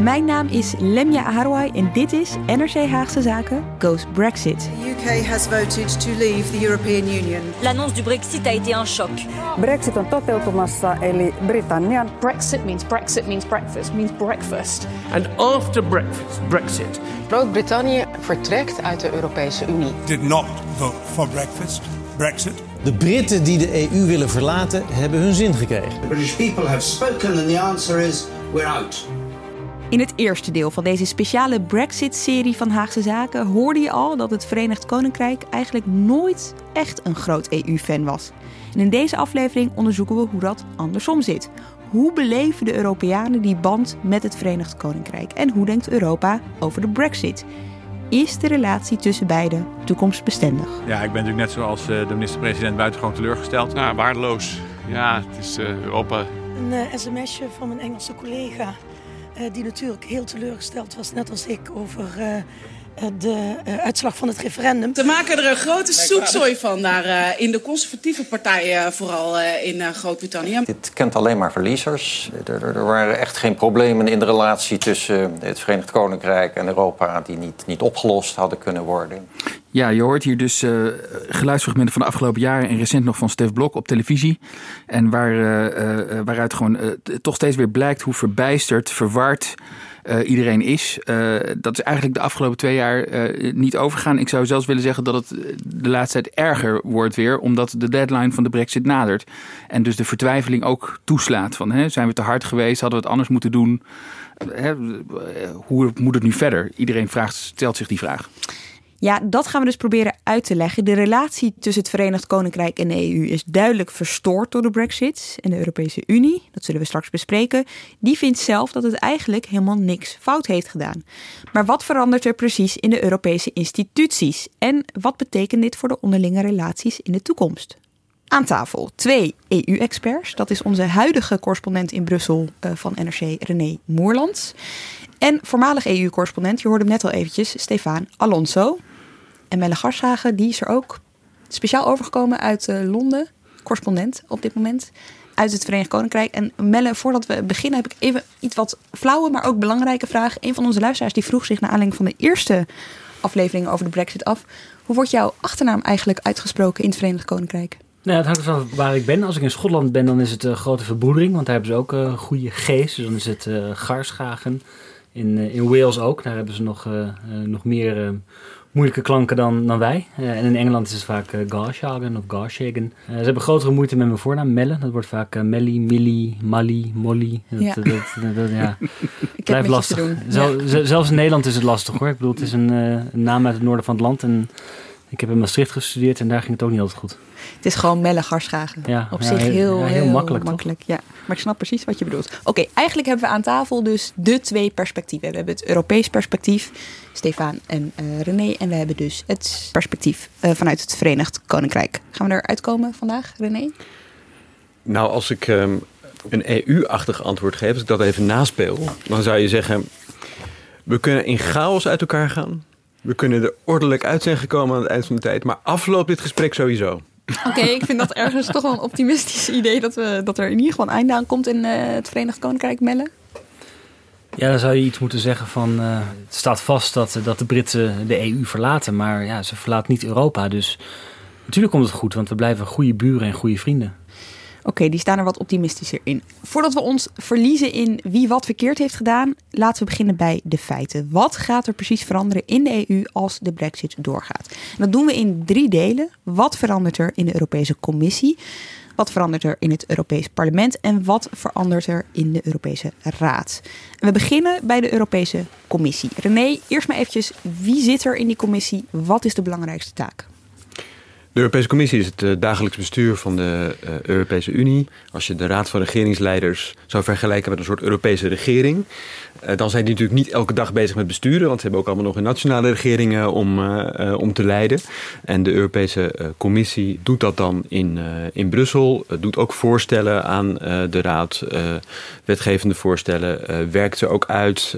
Mijn naam is Lemja Aharwai en dit is NRC Haagse Zaken Goes Brexit. The UK has voted to leave the European Union. L'annonce du Brexit a été un choc. Brexit on toteutumassa, eli Britannian Brexit means Brexit means breakfast means breakfast. And after breakfast, Brexit, Groot-Brittannië vertrekt uit de Europese Unie. did not vote for breakfast, Brexit. De Britten die de EU willen verlaten, hebben hun zin gekregen. The British people have spoken and the answer is we're out. In het eerste deel van deze speciale Brexit-serie van Haagse Zaken hoorde je al dat het Verenigd Koninkrijk eigenlijk nooit echt een groot EU-fan was. En in deze aflevering onderzoeken we hoe dat andersom zit. Hoe beleven de Europeanen die band met het Verenigd Koninkrijk? En hoe denkt Europa over de Brexit? Is de relatie tussen beiden toekomstbestendig? Ja, ik ben natuurlijk net zoals eh, de minister-president buitengewoon teleurgesteld. Nou, waardeloos. Ja, het is eh, Europa. Een uh, sms'je van mijn Engelse collega, die natuurlijk heel teleurgesteld was, net als ik, over uh, de uitslag van het referendum. Ze maken er een grote soepzooi van daar in de conservatieve partijen, vooral in Groot-Brittannië. Dit kent alleen maar verliezers. Er, er, waren echt geen problemen in de relatie tussen het Verenigd Koninkrijk en Europa die niet, niet opgelost hadden kunnen worden. Ja, je hoort hier dus uh, geluidsfragmenten van de afgelopen jaren en recent nog van Stef Blok op televisie. En waar, uh, uh, waaruit gewoon toch steeds weer blijkt hoe verbijsterd, verward iedereen is. dat is eigenlijk de afgelopen twee jaar niet overgaan. Ik zou zelfs willen zeggen dat het de laatste tijd erger wordt weer, omdat de deadline van de brexit nadert. En dus de vertwijfeling ook toeslaat van hè, zijn we te hard geweest, hadden we het anders moeten doen. Hè, hoe moet het nu verder? Iedereen vraagt, stelt zich die vraag. Ja, dat gaan we dus proberen uit te leggen. De relatie tussen het Verenigd Koninkrijk en de EU is duidelijk verstoord door de Brexit. En de Europese Unie, dat zullen we straks bespreken, die vindt zelf dat het eigenlijk helemaal niks fout heeft gedaan. Maar wat verandert er precies in de Europese instituties? En wat betekent dit voor de onderlinge relaties in de toekomst? Aan tafel twee EU-experts. Dat is onze huidige correspondent in Brussel uh, van NRC, René Moerlands. En voormalig EU-correspondent, je hoorde hem net al eventjes, Stefan Alonso. En Melle Garshagen, die is er ook speciaal overgekomen uit uh, Londen. Correspondent op dit moment. Uit het Verenigd Koninkrijk. En Melle, voordat we beginnen heb ik even iets wat flauwe, maar ook belangrijke vraag. Een van onze luisteraars die vroeg zich naar aanleiding van de eerste aflevering over de brexit af. Hoe wordt jouw achternaam eigenlijk uitgesproken in het Verenigd Koninkrijk? Nou, het hangt van waar ik ben. Als ik in Schotland ben, dan is het uh, grote verbroedering. Want daar hebben ze ook een uh, goede geest. Dus dan is het uh, Garschagen. In, in Wales ook. Daar hebben ze nog, nog meer moeilijke klanken dan, dan wij. en in Engeland is het vaak Garshagen of Garshagen. ze hebben grotere moeite met mijn voornaam, Melle. Dat wordt vaak Melly, Millie, Mally, Molly. Ja. dat, ja. Ik blijft lastig. Zelfs in Nederland is het lastig hoor. Ik bedoel, het is een, een naam uit het noorden van het land. En ik heb in Maastricht gestudeerd en daar ging het ook niet altijd goed. Het is gewoon Melle Garschagen. Ja, Op ja, zich heel, ja, heel, heel makkelijk. makkelijk ja. Maar ik snap precies wat je bedoelt. Oké, okay, eigenlijk hebben we aan tafel dus de twee perspectieven. We hebben het Europees perspectief, Stefan en uh, René. En we hebben dus het perspectief uh, vanuit het Verenigd Koninkrijk. Gaan we eruit komen vandaag, René? Nou, als ik um, een EU-achtig antwoord geef, als ik dat even naspeel, dan zou je zeggen: we kunnen in chaos uit elkaar gaan. We kunnen er ordelijk uit zijn gekomen aan het eind van de tijd. Maar afloopt dit gesprek sowieso. Oké, okay, ik vind dat ergens toch wel een optimistisch idee dat, we, dat er in ieder geval een einde aan komt in uh, het Verenigd Koninkrijk, Melle. Ja, dan zou je iets moeten zeggen van uh, het staat vast dat, dat de Britten de EU verlaten, maar ja, ze verlaten niet Europa. Dus natuurlijk komt het goed, want we blijven goede buren en goede vrienden. Oké, die staan er wat optimistischer in. Voordat we ons verliezen in wie wat verkeerd heeft gedaan, laten we beginnen bij de feiten. Wat gaat er precies veranderen in de EU als de Brexit doorgaat? Dat doen we in drie delen. Wat verandert er in de Europese Commissie? Wat verandert er in het Europees Parlement? En wat verandert er in de Europese Raad? We beginnen bij de Europese Commissie. René, eerst maar eventjes, wie zit er in die commissie? Wat is de belangrijkste taak? De Europese Commissie is het uh, dagelijks bestuur van de uh, Europese Unie. Als je de Raad van Regeringsleiders zou vergelijken met een soort Europese regering, uh, dan zijn die natuurlijk niet elke dag bezig met besturen, want ze hebben ook allemaal nog een nationale regeringen om, om te leiden. En de Europese Commissie doet dat dan in, in Brussel, doet ook voorstellen aan de Raad, wetgevende voorstellen, werkt ze ook uit,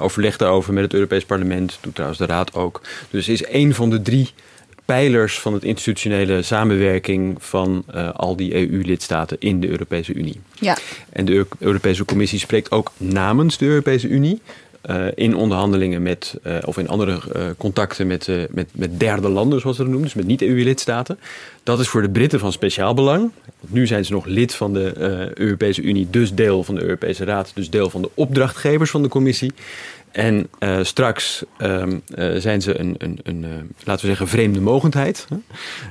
overlegt daarover met het Europees Parlement, doet trouwens de Raad ook. Dus is één van de drie pijlers van het institutionele samenwerking van uh, al die EU-lidstaten in de Europese Unie. Ja. En de Europese Commissie spreekt ook namens de Europese Unie. Uh, in onderhandelingen met, uh, of in andere contacten met, met, met derde landen, zoals ze dat noemen, dus met niet-EU-lidstaten. Dat is voor de Britten van speciaal belang. Want nu zijn ze nog lid van de Europese Unie, dus deel van de Europese Raad, dus deel van de opdrachtgevers van de Commissie. En uh, straks um, uh, zijn ze een, een, een uh, laten we zeggen, vreemde mogendheid.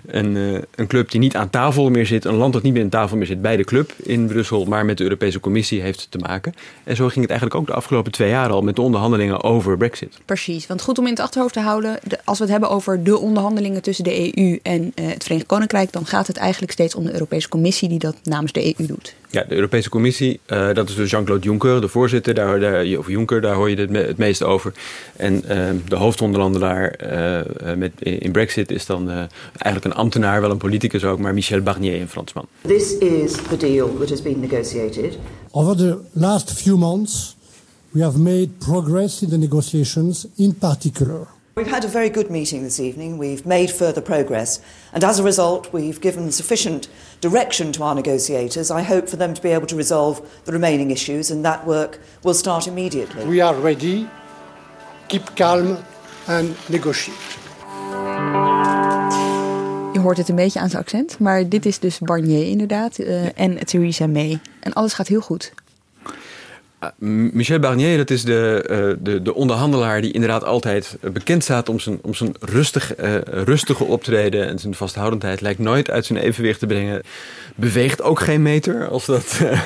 Een, een club die niet aan tafel meer zit, een land dat niet meer aan tafel meer zit bij de club in Brussel, maar met de Europese Commissie heeft te maken. En zo ging het eigenlijk ook de afgelopen twee jaar al met de onderhandelingen over Brexit. Precies, want goed om in het achterhoofd te houden, de, als we het hebben over de onderhandelingen tussen de EU en het Verenigd Koninkrijk, dan gaat het eigenlijk steeds om de Europese Commissie die dat namens de EU doet. Ja, de Europese Commissie, uh, dat is dus Jean-Claude Juncker, de voorzitter, daar, daar, of Juncker, daar hoor je het, me, het meest over. En uh, de hoofdonderhandelaar uh, met, in Brexit is dan eigenlijk een ambtenaar, wel een politicus ook, maar Michel Barnier, een Fransman. This is the deal that has been negotiated. Over the last few months, we have made progress in the negotiations, in particular. We've had a very good meeting this evening. We've made further progress. And as a result, we've given sufficient direction to our negotiators. I hope for them to be able to resolve the remaining issues, and that work will start immediately. We are ready. Keep calm and negotiate. Je hoort het een beetje aan zijn accent, maar dit is dus Barnier inderdaad uh, en Theresa May. En alles gaat heel goed. Michel Barnier, dat is de, uh, de, de, onderhandelaar die inderdaad altijd bekend staat om zijn, om zijn rustig, uh, rustige optreden en zijn vasthoudendheid. Lijkt nooit uit zijn evenwicht te brengen. Beweegt ook geen meter als dat, uh,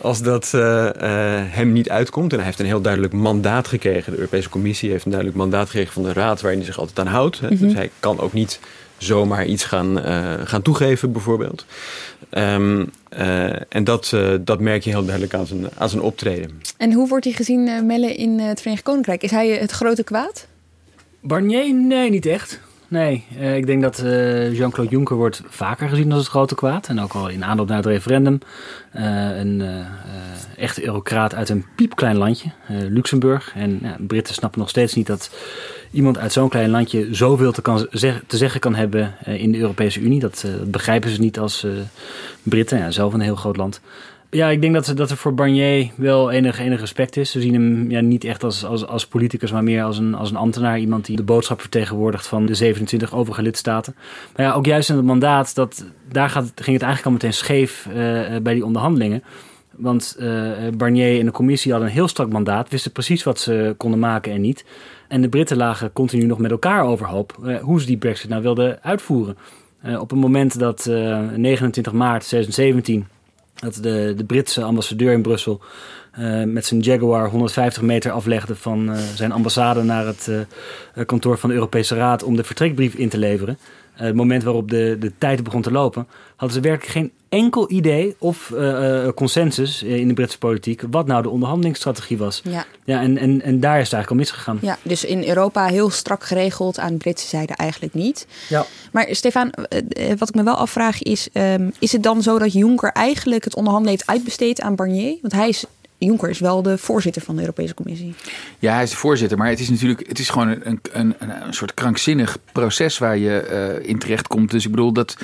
als dat hem niet uitkomt. En hij heeft een heel duidelijk mandaat gekregen. De Europese Commissie heeft een duidelijk mandaat gekregen van de Raad waarin hij zich altijd aan houdt. Mm -hmm. Dus hij kan ook niet zomaar iets gaan, gaan toegeven, bijvoorbeeld. Um, uh, en dat, uh, dat merk je heel duidelijk aan zijn, aan zijn optreden. En hoe wordt hij gezien, uh, Melle, in het Verenigd Koninkrijk? Is hij het grote kwaad? Barnier? Nee, niet echt. Nee, ik denk dat Jean-Claude Juncker wordt vaker gezien als het grote kwaad. En ook al in aanloop naar het referendum. een echte eurocraat uit een piepklein landje, Luxemburg. En Britten snappen nog steeds niet dat iemand uit zo'n klein landje zoveel te, kan te zeggen kan hebben in de Europese Unie. Dat, begrijpen ze niet als Britten, ja, zelf een heel groot land. Ja, ik denk dat, dat er voor Barnier wel enig, enig respect is. We zien hem ja, niet echt als, als, als politicus, maar meer als een, als een ambtenaar. Iemand die de boodschap vertegenwoordigt van de 27 overige lidstaten. Maar ja, ook juist in het mandaat, dat, daar gaat, ging het eigenlijk al meteen scheef bij die onderhandelingen. Want Barnier en de commissie hadden een heel strak mandaat, wisten precies wat ze konden maken en niet. En de Britten lagen continu nog met elkaar overhoop hoe ze die Brexit nou wilden uitvoeren. Op het moment dat uh, 29 maart 2017 dat de, de Britse ambassadeur in Brussel met zijn Jaguar 150 meter aflegde van zijn ambassade naar het kantoor van de Europese Raad om de vertrekbrief in te leveren. het moment waarop de, de tijd begon te lopen, hadden ze werkelijk geen enkel idee of uh, consensus in de Britse politiek wat nou de onderhandelingsstrategie was. Ja. Ja, en, en, en daar is het eigenlijk al misgegaan. Ja, dus in Europa heel strak geregeld, aan de Britse zijde eigenlijk niet. Ja. Maar Stefan, wat ik me wel afvraag is, um, is het dan zo dat Juncker eigenlijk het onderhandelen heeft uitbesteed aan Barnier? Want hij is Juncker is wel de voorzitter van de Europese Commissie. Ja, hij is de voorzitter, maar het is natuurlijk het is gewoon een, een, een, een soort krankzinnig proces waar je uh, in terecht komt. Dus ik bedoel dat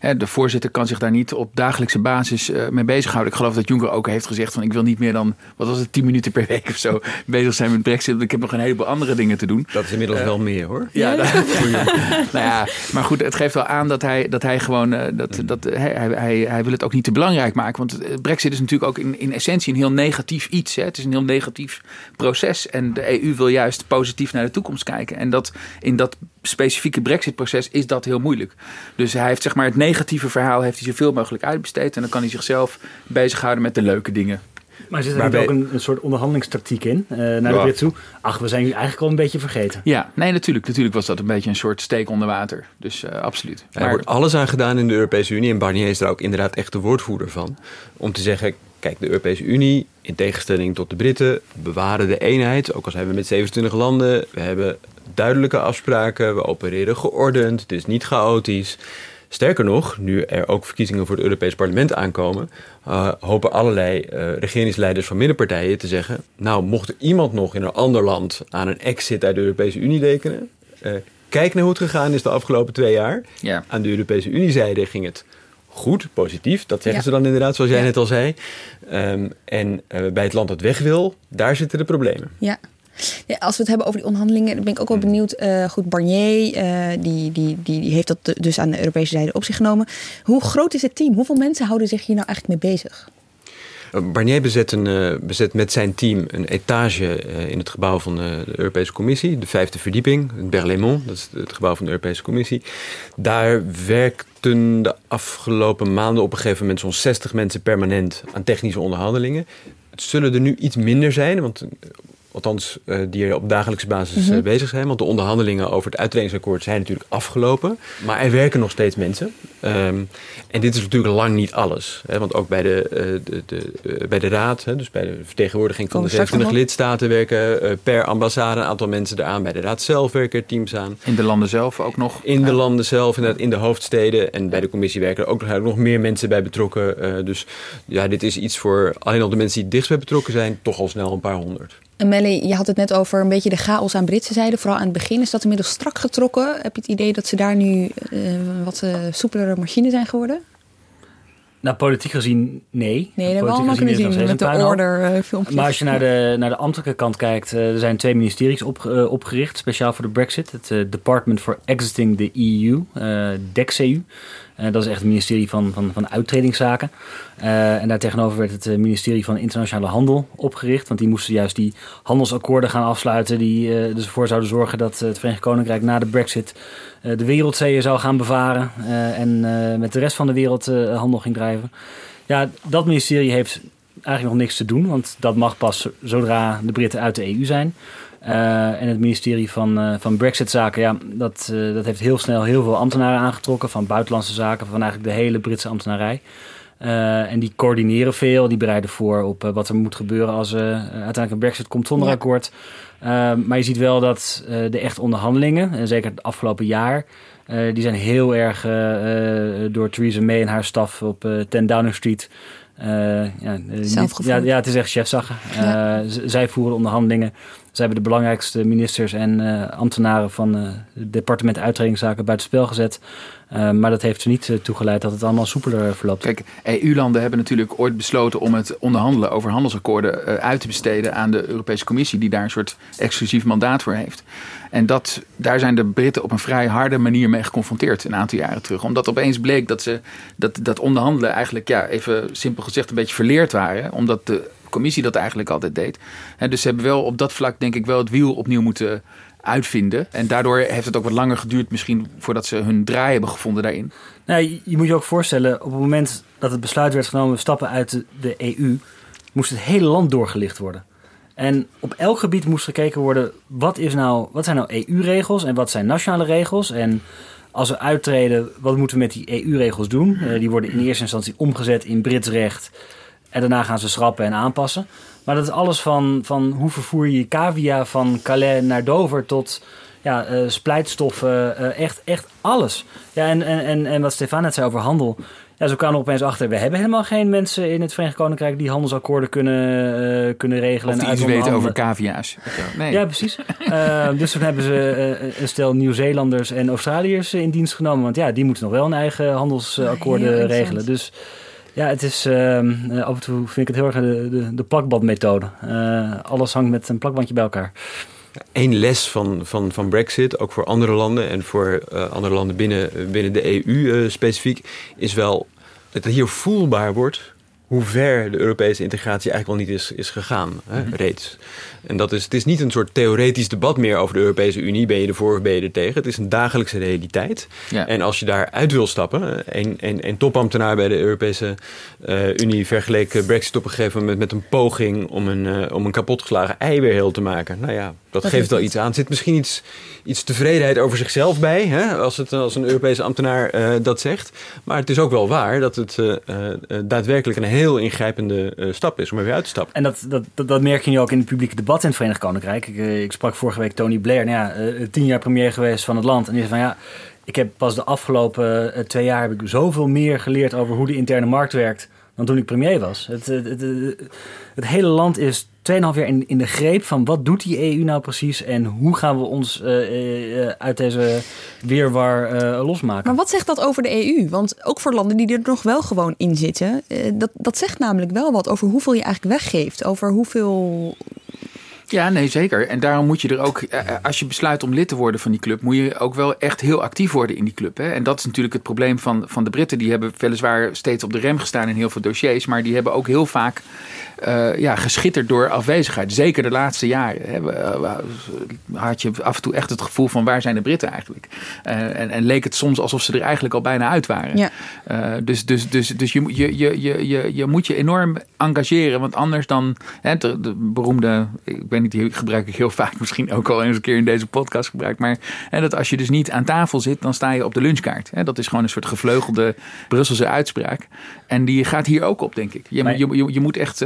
hè, de voorzitter kan zich daar niet op dagelijkse basis uh, mee bezighouden. Ik geloof dat Juncker ook heeft gezegd van ik wil niet meer dan, wat was het, 10 minuten per week of zo bezig zijn met Brexit. Want ik heb nog een heleboel andere dingen te doen. Dat is inmiddels uh, wel meer hoor. Ja, ja, ja. nou ja, maar goed, het geeft wel aan dat hij, dat hij gewoon, dat, dat, hij, hij, hij wil het ook niet te belangrijk maken. Want Brexit is natuurlijk ook in, in essentie een heel negatief iets. Hè. Het is een heel negatief proces. En de EU wil juist positief naar de toekomst kijken. En dat in dat specifieke Brexit-proces is dat heel moeilijk. Dus hij heeft zeg maar het negatieve verhaal heeft hij zoveel mogelijk uitbesteed. En dan kan hij zichzelf bezighouden met de leuke dingen. Maar zit er niet ook een, een, soort onderhandelingstactiek in uh, naar de Brit toe? Ach, we zijn nu eigenlijk al een beetje vergeten. Ja, nee, natuurlijk. Natuurlijk was dat een beetje een soort steek onder water. Dus uh, absoluut. Maar... Er wordt alles aan gedaan in de Europese Unie. En Barnier is daar ook inderdaad echt de woordvoerder van. Om te zeggen, kijk, de Europese Unie, in tegenstelling tot de Britten, bewaren de eenheid. Ook al zijn we met 27 landen. We hebben duidelijke afspraken. We opereren geordend. Het is niet chaotisch. Sterker nog, nu er ook verkiezingen voor het Europees Parlement aankomen, uh, hopen allerlei uh, regeringsleiders van middenpartijen te zeggen: Nou, mocht er iemand nog in een ander land aan een exit uit de Europese Unie rekenen, uh, kijk naar hoe het gegaan is de afgelopen twee jaar. Ja. Aan de Europese Unie-zijde ging het goed, positief. Dat zeggen ja. ze dan inderdaad, zoals jij ja. net al zei. Um, en bij het land dat weg wil, daar zitten de problemen. Ja. Ja, als we het hebben over die onderhandelingen, dan ben ik ook wel benieuwd. Uh, goed, Barnier, uh, die, die, die, die heeft dat dus aan de Europese zijde op zich genomen. Hoe groot is het team? Hoeveel mensen houden zich hier nou eigenlijk mee bezig? Barnier bezet, een, bezet met zijn team een etage in het gebouw van de, de, Europese Commissie, de vijfde verdieping, het Berlaymont, dat is het gebouw van de Europese Commissie. Daar werkten de afgelopen maanden op een gegeven moment zo'n 60 mensen permanent aan technische onderhandelingen. Het zullen er nu iets minder zijn, want althans uh, die er op dagelijkse basis mm -hmm. uh, bezig zijn. Want de onderhandelingen over het uittredingsakkoord zijn natuurlijk afgelopen. Maar er werken nog steeds mensen. Um, en dit is natuurlijk lang niet alles. Hè, want ook bij de, uh, de, de bij de raad, hè, dus bij de vertegenwoordiging van de 26 lidstaten... werken per ambassade een aantal mensen eraan. Bij de raad zelf werken er teams aan. In de landen zelf ook nog? In de landen zelf, inderdaad, in de hoofdsteden. En bij de commissie werken er ook nog, nog meer mensen bij betrokken. dus ja, dit is iets voor alleen al de mensen die het dichtst bij betrokken zijn... toch al snel een paar honderd. En Melly, je had het net over een beetje de chaos aan Britse zijde. Vooral aan het begin. Is dat inmiddels strak getrokken? Heb je het idee dat ze daar nu uh, wat uh, soepelere machine zijn geworden? Nou, politiek gezien nee. Nee, dat hebben we allemaal kunnen zien met de order uh, filmpjes. Maar als je naar de, naar de ambtelijke kant kijkt... Uh, er zijn twee ministeries op, uh, opgericht, speciaal voor de brexit. Het Department for Exiting the EU, DECEU. Uh, dat is echt het ministerie van, van, van uittredingszaken. Uh, en daartegenover werd het ministerie van Internationale Handel opgericht. Want die moesten juist die handelsakkoorden gaan afsluiten. Die dus ervoor zouden zorgen dat het Verenigd Koninkrijk na de brexit de wereldzeeën zou gaan bevaren. en met de rest van de wereld handel ging drijven. Ja, dat ministerie heeft eigenlijk nog niks te doen. Want dat mag pas zodra de Britten uit de EU zijn. Uh, en het ministerie van, uh, van Brexit-zaken, ja, dat, uh, dat heeft heel snel heel veel ambtenaren aangetrokken. Van buitenlandse zaken, van eigenlijk de hele Britse ambtenarij. en die coördineren veel, die bereiden voor op wat er moet gebeuren als uiteindelijk een Brexit komt zonder ja. akkoord. maar je ziet wel dat de echt onderhandelingen, en zeker het afgelopen jaar, die zijn heel erg door Theresa May en haar staf op 10 Downing Street uh, ja, niet, ja, ja, het is echt chefzaggen. Ja. Uh, zij voeren onderhandelingen. Zij hebben de belangrijkste ministers en uh, ambtenaren van het departement uittredingszaken buitenspel gezet. maar dat heeft er niet toe geleid dat het allemaal soepeler verloopt. Kijk, EU-landen hebben natuurlijk ooit besloten om het onderhandelen over handelsakkoorden uit te besteden aan de Europese Commissie, die daar een soort exclusief mandaat voor heeft. En dat, daar zijn de Britten op een vrij harde manier mee geconfronteerd een aantal jaren terug. Omdat opeens bleek dat ze dat, dat onderhandelen eigenlijk, ja, even simpel gezegd, een beetje verleerd waren. Omdat de commissie dat eigenlijk altijd deed. Dus ze hebben wel op dat vlak, denk ik, wel het wiel opnieuw moeten uitvinden. En daardoor heeft het ook wat langer geduurd misschien voordat ze hun draai hebben gevonden daarin. Nou, je moet je ook voorstellen, op het moment dat het besluit werd genomen, stappen uit de EU, moest het hele land doorgelicht worden. En op elk gebied moest gekeken worden, wat, is nou, wat zijn nou EU-regels en wat zijn nationale regels? En als we uittreden, wat moeten we met die EU-regels doen? Uh, die worden in eerste instantie omgezet in Brits recht. En daarna gaan ze schrappen en aanpassen. Maar dat is alles van, van hoe vervoer je cavia van Calais naar Dover tot ja, uh, splijtstoffen. Uh, echt, echt alles. Ja, en, en, en wat Stefan net zei over handel. Ja, zo kwamen we opeens achter, we hebben helemaal geen mensen in het Verenigd Koninkrijk die handelsakkoorden kunnen, uh, kunnen regelen. Of die iets weten over cavia's. Nee. Ja, precies. uh, dus toen hebben ze uh, een stel Nieuw-Zeelanders en Australiërs in dienst genomen. Want ja, die moeten nog wel hun eigen handelsakkoorden regelen. Dus ja, het is af en toe vind ik het heel erg de, de, de plakbandmethode. alles hangt met een plakbandje bij elkaar. Eén les van, van, van Brexit, ook voor andere landen en voor andere landen binnen, binnen de EU specifiek, is wel dat het hier voelbaar wordt hoe ver de Europese integratie eigenlijk wel niet is, is gegaan, hè, -hmm. reeds. En dat is, het is niet een soort theoretisch debat meer over de Europese Unie. Ben je ervoor of ben je er tegen? Het is een dagelijkse realiteit. Ja. En als je daaruit wil stappen... een, een, een topambtenaar bij de Europese uh, Unie vergeleken Brexit op een gegeven moment... met een poging om een, uh, om een kapotgeslagen ei weer heel te maken. Nou ja, dat, dat geeft wel iets aan. Er zit misschien iets, iets tevredenheid over zichzelf bij... Hè, als, het, als een Europese ambtenaar uh, dat zegt. Maar het is ook wel waar dat het daadwerkelijk een heel ingrijpende stap is... om er weer uit te stappen. En dat, dat, dat, dat merk je nu ook in het publieke debat in het Verenigd Koninkrijk. Ik, ik sprak vorige week Tony Blair, nou ja, tien jaar premier geweest van het land. En die zei van ja, ik heb pas de afgelopen twee jaar heb ik zoveel meer geleerd over hoe de interne markt werkt dan toen ik premier was. Het, het, het, het hele land is 2,5 jaar in, in de greep van wat doet die EU nou precies en hoe gaan we ons uh, uh, uit deze weerwar uh, losmaken. Maar wat zegt dat over de EU? Want ook voor landen die er nog wel gewoon in zitten, dat, dat zegt namelijk wel wat over hoeveel je eigenlijk weggeeft, over hoeveel ja, nee, zeker. En daarom moet je er ook, als je besluit om lid te worden van die club, moet je ook wel echt heel actief worden in die club. Hè? En dat is natuurlijk het probleem van, van de Britten. Die hebben weliswaar steeds op de rem gestaan in heel veel dossiers, maar die hebben ook heel vaak uh, ja, geschitterd door afwezigheid. Zeker de laatste jaren hè, had je af en toe echt het gevoel van waar zijn de Britten eigenlijk? Uh, en, en, leek het soms alsof ze er eigenlijk al bijna uit waren. Ja. Uh, dus dus, dus, dus je, je, je, je, je moet je enorm engageren, want anders dan hè, de, de, beroemde, ik weet niet, die gebruik ik heel vaak, misschien ook al eens een keer in deze podcast gebruikt, maar hè, dat als je dus niet aan tafel zit, dan sta je op de lunchkaart. Hè, dat is gewoon een soort gevleugelde Brusselse uitspraak. En die gaat hier ook op, denk ik. Je, maar, je, je, je moet echt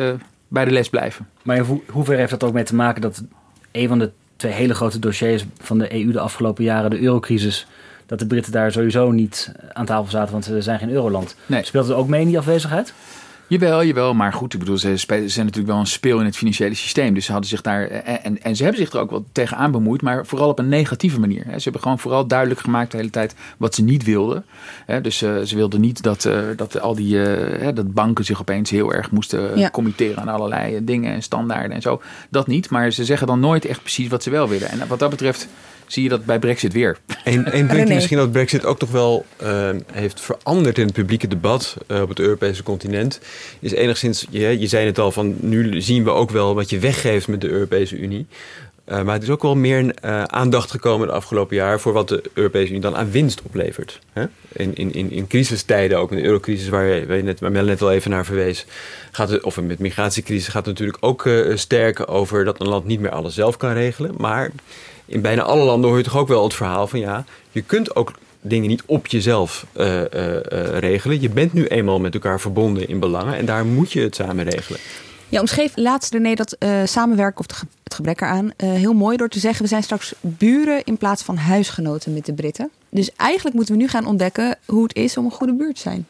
bij de les blijven. Maar in hoeverre heeft dat ook mee te maken dat een van de twee hele grote dossiers van de EU de afgelopen jaren, de eurocrisis, dat de Britten daar sowieso niet aan tafel zaten, want ze zijn geen euroland. Nee. Speelt het ook mee in die afwezigheid? Jawel, jawel. Maar goed, ik bedoel, ze, zijn natuurlijk wel een speel in het financiële systeem. Dus ze hadden zich daar. En, en ze hebben zich er ook wel tegenaan bemoeid, maar vooral op een negatieve manier. Ze hebben gewoon vooral duidelijk gemaakt de hele tijd wat ze niet wilden. Dus uh, ze wilden niet dat, dat al die dat banken zich opeens heel erg moesten ja. committeren aan allerlei dingen en standaarden en zo. Dat niet. Maar ze zeggen dan nooit echt precies wat ze wel willen. En wat dat betreft zie je dat bij Brexit weer. Eén punt die misschien dat Brexit ook toch wel uh, heeft veranderd in het publieke debat uh, op het Europese continent, is enigszins, je, je zei het al, van nu zien we ook wel wat je weggeeft met de Europese Unie. Uh, maar het is ook wel meer aandacht gekomen de afgelopen jaar voor wat de Europese Unie dan aan winst oplevert. Hè? In, in, in, in crisistijden, ook in de eurocrisis waar, je, waar, je net, waar Mel net al even naar verwees, gaat het, of met migratiecrisis gaat het natuurlijk ook sterk over dat een land niet meer alles zelf kan regelen. Maar in bijna alle landen hoor je toch ook wel het verhaal van ja, je kunt ook dingen niet op jezelf uh, uh, uh, regelen. Je bent nu eenmaal met elkaar verbonden in belangen en daar moet je het samen regelen. Ja, omschreef laatst René dat samenwerken of het gebrek eraan heel mooi door te zeggen we zijn straks buren in plaats van huisgenoten met de Britten. Dus eigenlijk moeten we nu gaan ontdekken hoe het is om een goede buurt te zijn.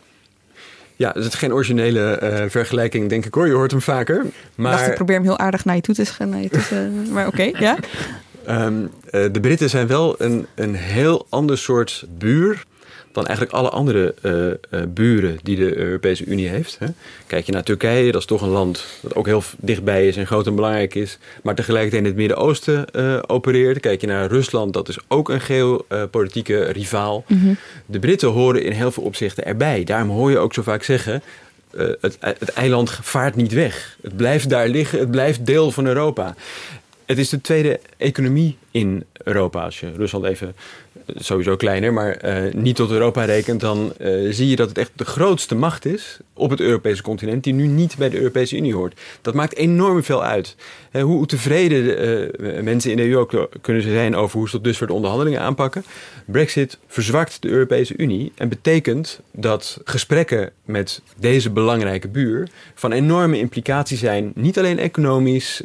Ja, dat is geen originele uh, vergelijking, denk ik hoor. Je hoort hem vaker. Maar... Dacht, ik probeer hem heel aardig naar je toe te schrijven. maar oké, okay, ja. Um, uh, de Britten zijn wel een, een heel ander soort buur dan eigenlijk alle andere uh, uh, buren die de Europese Unie heeft. Hè. Kijk je naar Turkije, dat is toch een land dat ook heel dichtbij is en groot en belangrijk is, maar tegelijkertijd in het Midden-Oosten uh, opereert. Kijk je naar Rusland, dat is ook een geopolitieke rivaal. Mm -hmm. De Britten horen in heel veel opzichten erbij. Daarom hoor je ook zo vaak zeggen. Het, het eiland vaart niet weg. Het blijft daar liggen, het blijft deel van Europa. Het is de tweede economie in Europa. Als je Rusland even sowieso kleiner, maar uh, niet tot Europa rekent, dan uh, zie je dat het echt de grootste macht is op het Europese continent, die nu niet bij de Europese Unie hoort. Dat maakt enorm veel uit. Hoe tevreden mensen in de EU ook kunnen zijn over hoe ze tot dusver de onderhandelingen aanpakken. Brexit verzwakt de Europese Unie en betekent dat gesprekken met deze belangrijke buur van enorme implicatie zijn. Niet alleen economisch,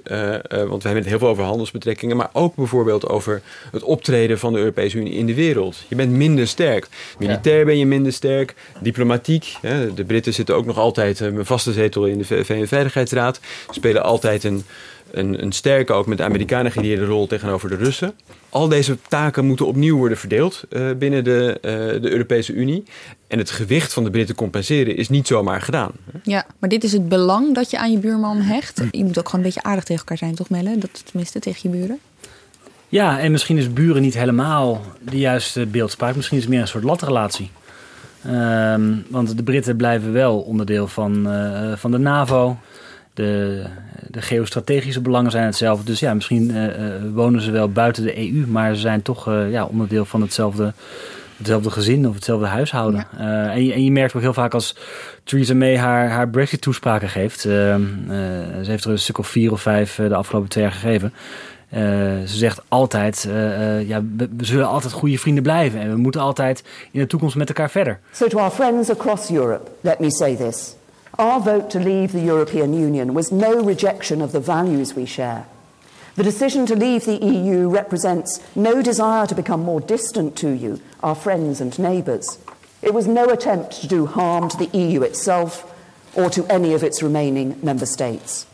want we hebben het heel veel over handelsbetrekkingen, maar ook bijvoorbeeld over het optreden van de Europese Unie in de wereld. Je bent minder sterk. Militair ben je minder sterk. Diplomatiek. Hè, de Britten zitten ook nog altijd een vaste zetel in de VN-veiligheidsraad. Spelen altijd een, een, een sterke, ook met de Amerikanen geïdeerde rol tegenover de Russen. Al deze taken moeten opnieuw worden verdeeld uh, binnen de, uh, de Europese Unie. En het gewicht van de Britten compenseren is niet zomaar gedaan. Ja, maar dit is het belang dat je aan je buurman hecht. Je moet ook gewoon een beetje aardig tegen elkaar zijn, toch Melle? Dat tenminste tegen je buren. Ja, en misschien is buren niet helemaal de juiste beeldspraak. Misschien is het meer een soort latrelatie. Um, want de Britten blijven wel onderdeel van, uh, van de NAVO. De, de geostrategische belangen zijn hetzelfde. Dus ja, misschien uh, wonen ze wel buiten de EU, maar ze zijn toch uh, ja, onderdeel van hetzelfde, hetzelfde gezin of hetzelfde huishouden. Ja. en, je, en je merkt ook heel vaak als Theresa May haar, haar Brexit-toespraken geeft. Ehm, ze heeft er een stuk of vier of vijf de afgelopen twee jaar gegeven. Uh, ze zegt altijd, uh, ja, we, we, zullen altijd goede vrienden blijven en we moeten altijd in de toekomst met elkaar verder. So to our friends across Europe, let me say this. Our vote to leave the European Union was no rejection of the values we share. The decision to leave the EU represents no desire to become more distant to you, our friends and neighbours. It was no attempt to do harm to the EU itself or to any of its remaining member states.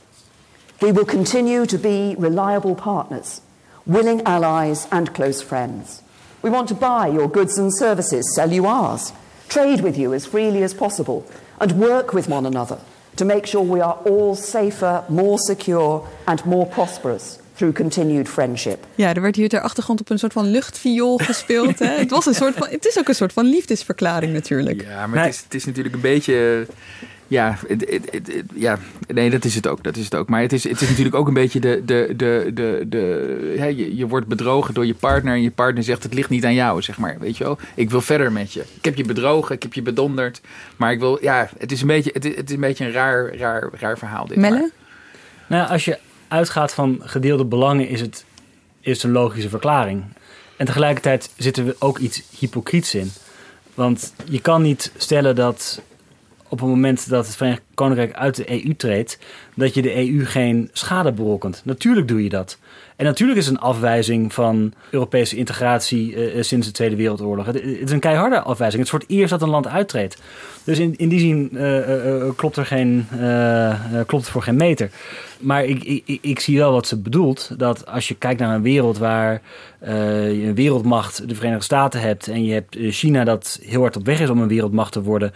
We will continue to be reliable partners, willing allies, and close friends. We want to buy your goods and services, sell you ours, trade with you as freely as possible, and work with one another to make sure we are all safer, more secure, and more prosperous through continued friendship. Ja, er werd hier ter achtergrond op een soort van luchtviool gespeeld. Hè? het, was een soort van, het is ook een soort van liefdesverklaring natuurlijk. Ja, maar het is, het is natuurlijk een beetje... Ja, het, het, het, ja, nee, dat is het ook. Dat is het ook. Maar het is, het is natuurlijk ook een beetje de. de, de, de, de ja, je, je wordt bedrogen door je partner. En je partner zegt: Het ligt niet aan jou, zeg maar. Weet je wel? Ik wil verder met je. Ik heb je bedrogen, ik heb je bedonderd. Maar ik wil. Ja, het is een beetje, het is, het is een, beetje een raar, raar, raar verhaal. Dit Melle? Nou, als je uitgaat van gedeelde belangen, is het, is het een logische verklaring. En tegelijkertijd zit er ook iets hypocriets in. Want je kan niet stellen dat op het moment dat het Verenigd Koninkrijk uit de EU treedt, dat je de EU geen schade berokkent. Natuurlijk doe je dat. En natuurlijk is een afwijzing van Europese integratie uh, sinds de Tweede Wereldoorlog. Het, is een keiharde afwijzing. Het is eerst dat een land uittreedt. Dus in, in die zin uh, klopt, er geen, klopt voor geen meter. Maar ik, ik, ik zie wel wat ze bedoelt. Dat als je kijkt naar een wereld waar je een wereldmacht, de Verenigde Staten hebt... en je hebt China dat heel hard op weg is om een wereldmacht te worden...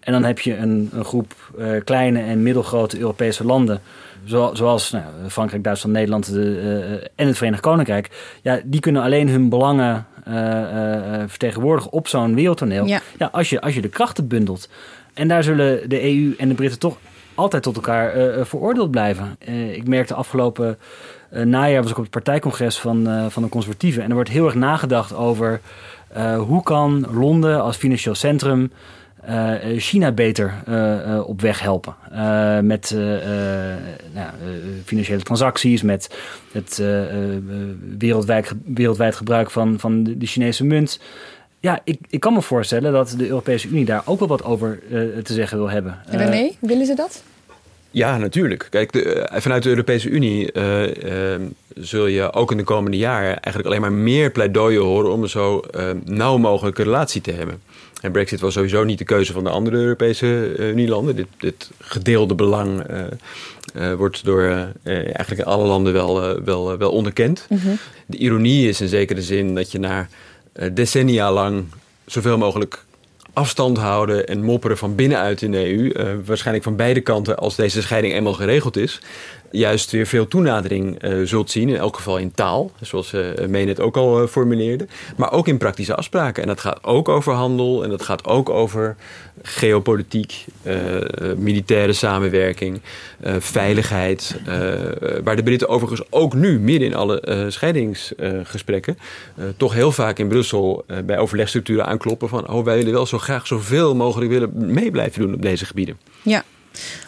En dan heb je een, een groep uh, kleine en middelgrote Europese landen, zo, zoals nou, Frankrijk, Duitsland, Nederland de, uh, en het Verenigd Koninkrijk. Ja, die kunnen alleen hun belangen uh, vertegenwoordigen op zo'n wereldtoneel. Ja. ja. als, je, als je de krachten bundelt. En daar zullen de EU en de Britten toch altijd tot elkaar veroordeeld blijven. ik merkte afgelopen najaar was ik op het partijcongres van, van de conservatieven. En er wordt heel erg nagedacht over hoe kan Londen als financieel centrum China beter uh, op weg helpen. met nou, financiële transacties, met het wereldwijd, wereldwijd gebruik van, van de, Chinese munt. Ja, ik, ik kan me voorstellen dat de Europese Unie daar ook wel wat over te zeggen wil hebben. René, willen ze dat? Ja, natuurlijk. Kijk, de, vanuit de Europese Unie uh, uh, zul je ook in de komende jaren eigenlijk alleen maar meer pleidooien horen om een zo uh, nauw mogelijke relatie te hebben. En Brexit was sowieso niet de keuze van de andere Europese Unielanden. Dit, dit gedeelde belang wordt door eigenlijk alle landen wel, wel, wel onderkend. Mm -hmm. De ironie is in zekere zin dat je na decennia lang zoveel mogelijk afstand houden en mopperen van binnenuit in de EU. Uh, waarschijnlijk van beide kanten, als deze scheiding eenmaal geregeld is, juist weer veel toenadering uh, zult zien. In elk geval in taal, zoals uh, Meen het ook al formuleerde. Maar ook in praktische afspraken. En dat gaat ook over handel en dat gaat ook over geopolitiek, militaire samenwerking, veiligheid. waar de Britten overigens ook nu, midden in alle scheidingsgesprekken, toch heel vaak in Brussel bij overlegstructuren aankloppen van oh, wij willen wel zo graag zoveel mogelijk willen mee blijven doen op deze gebieden. Ja.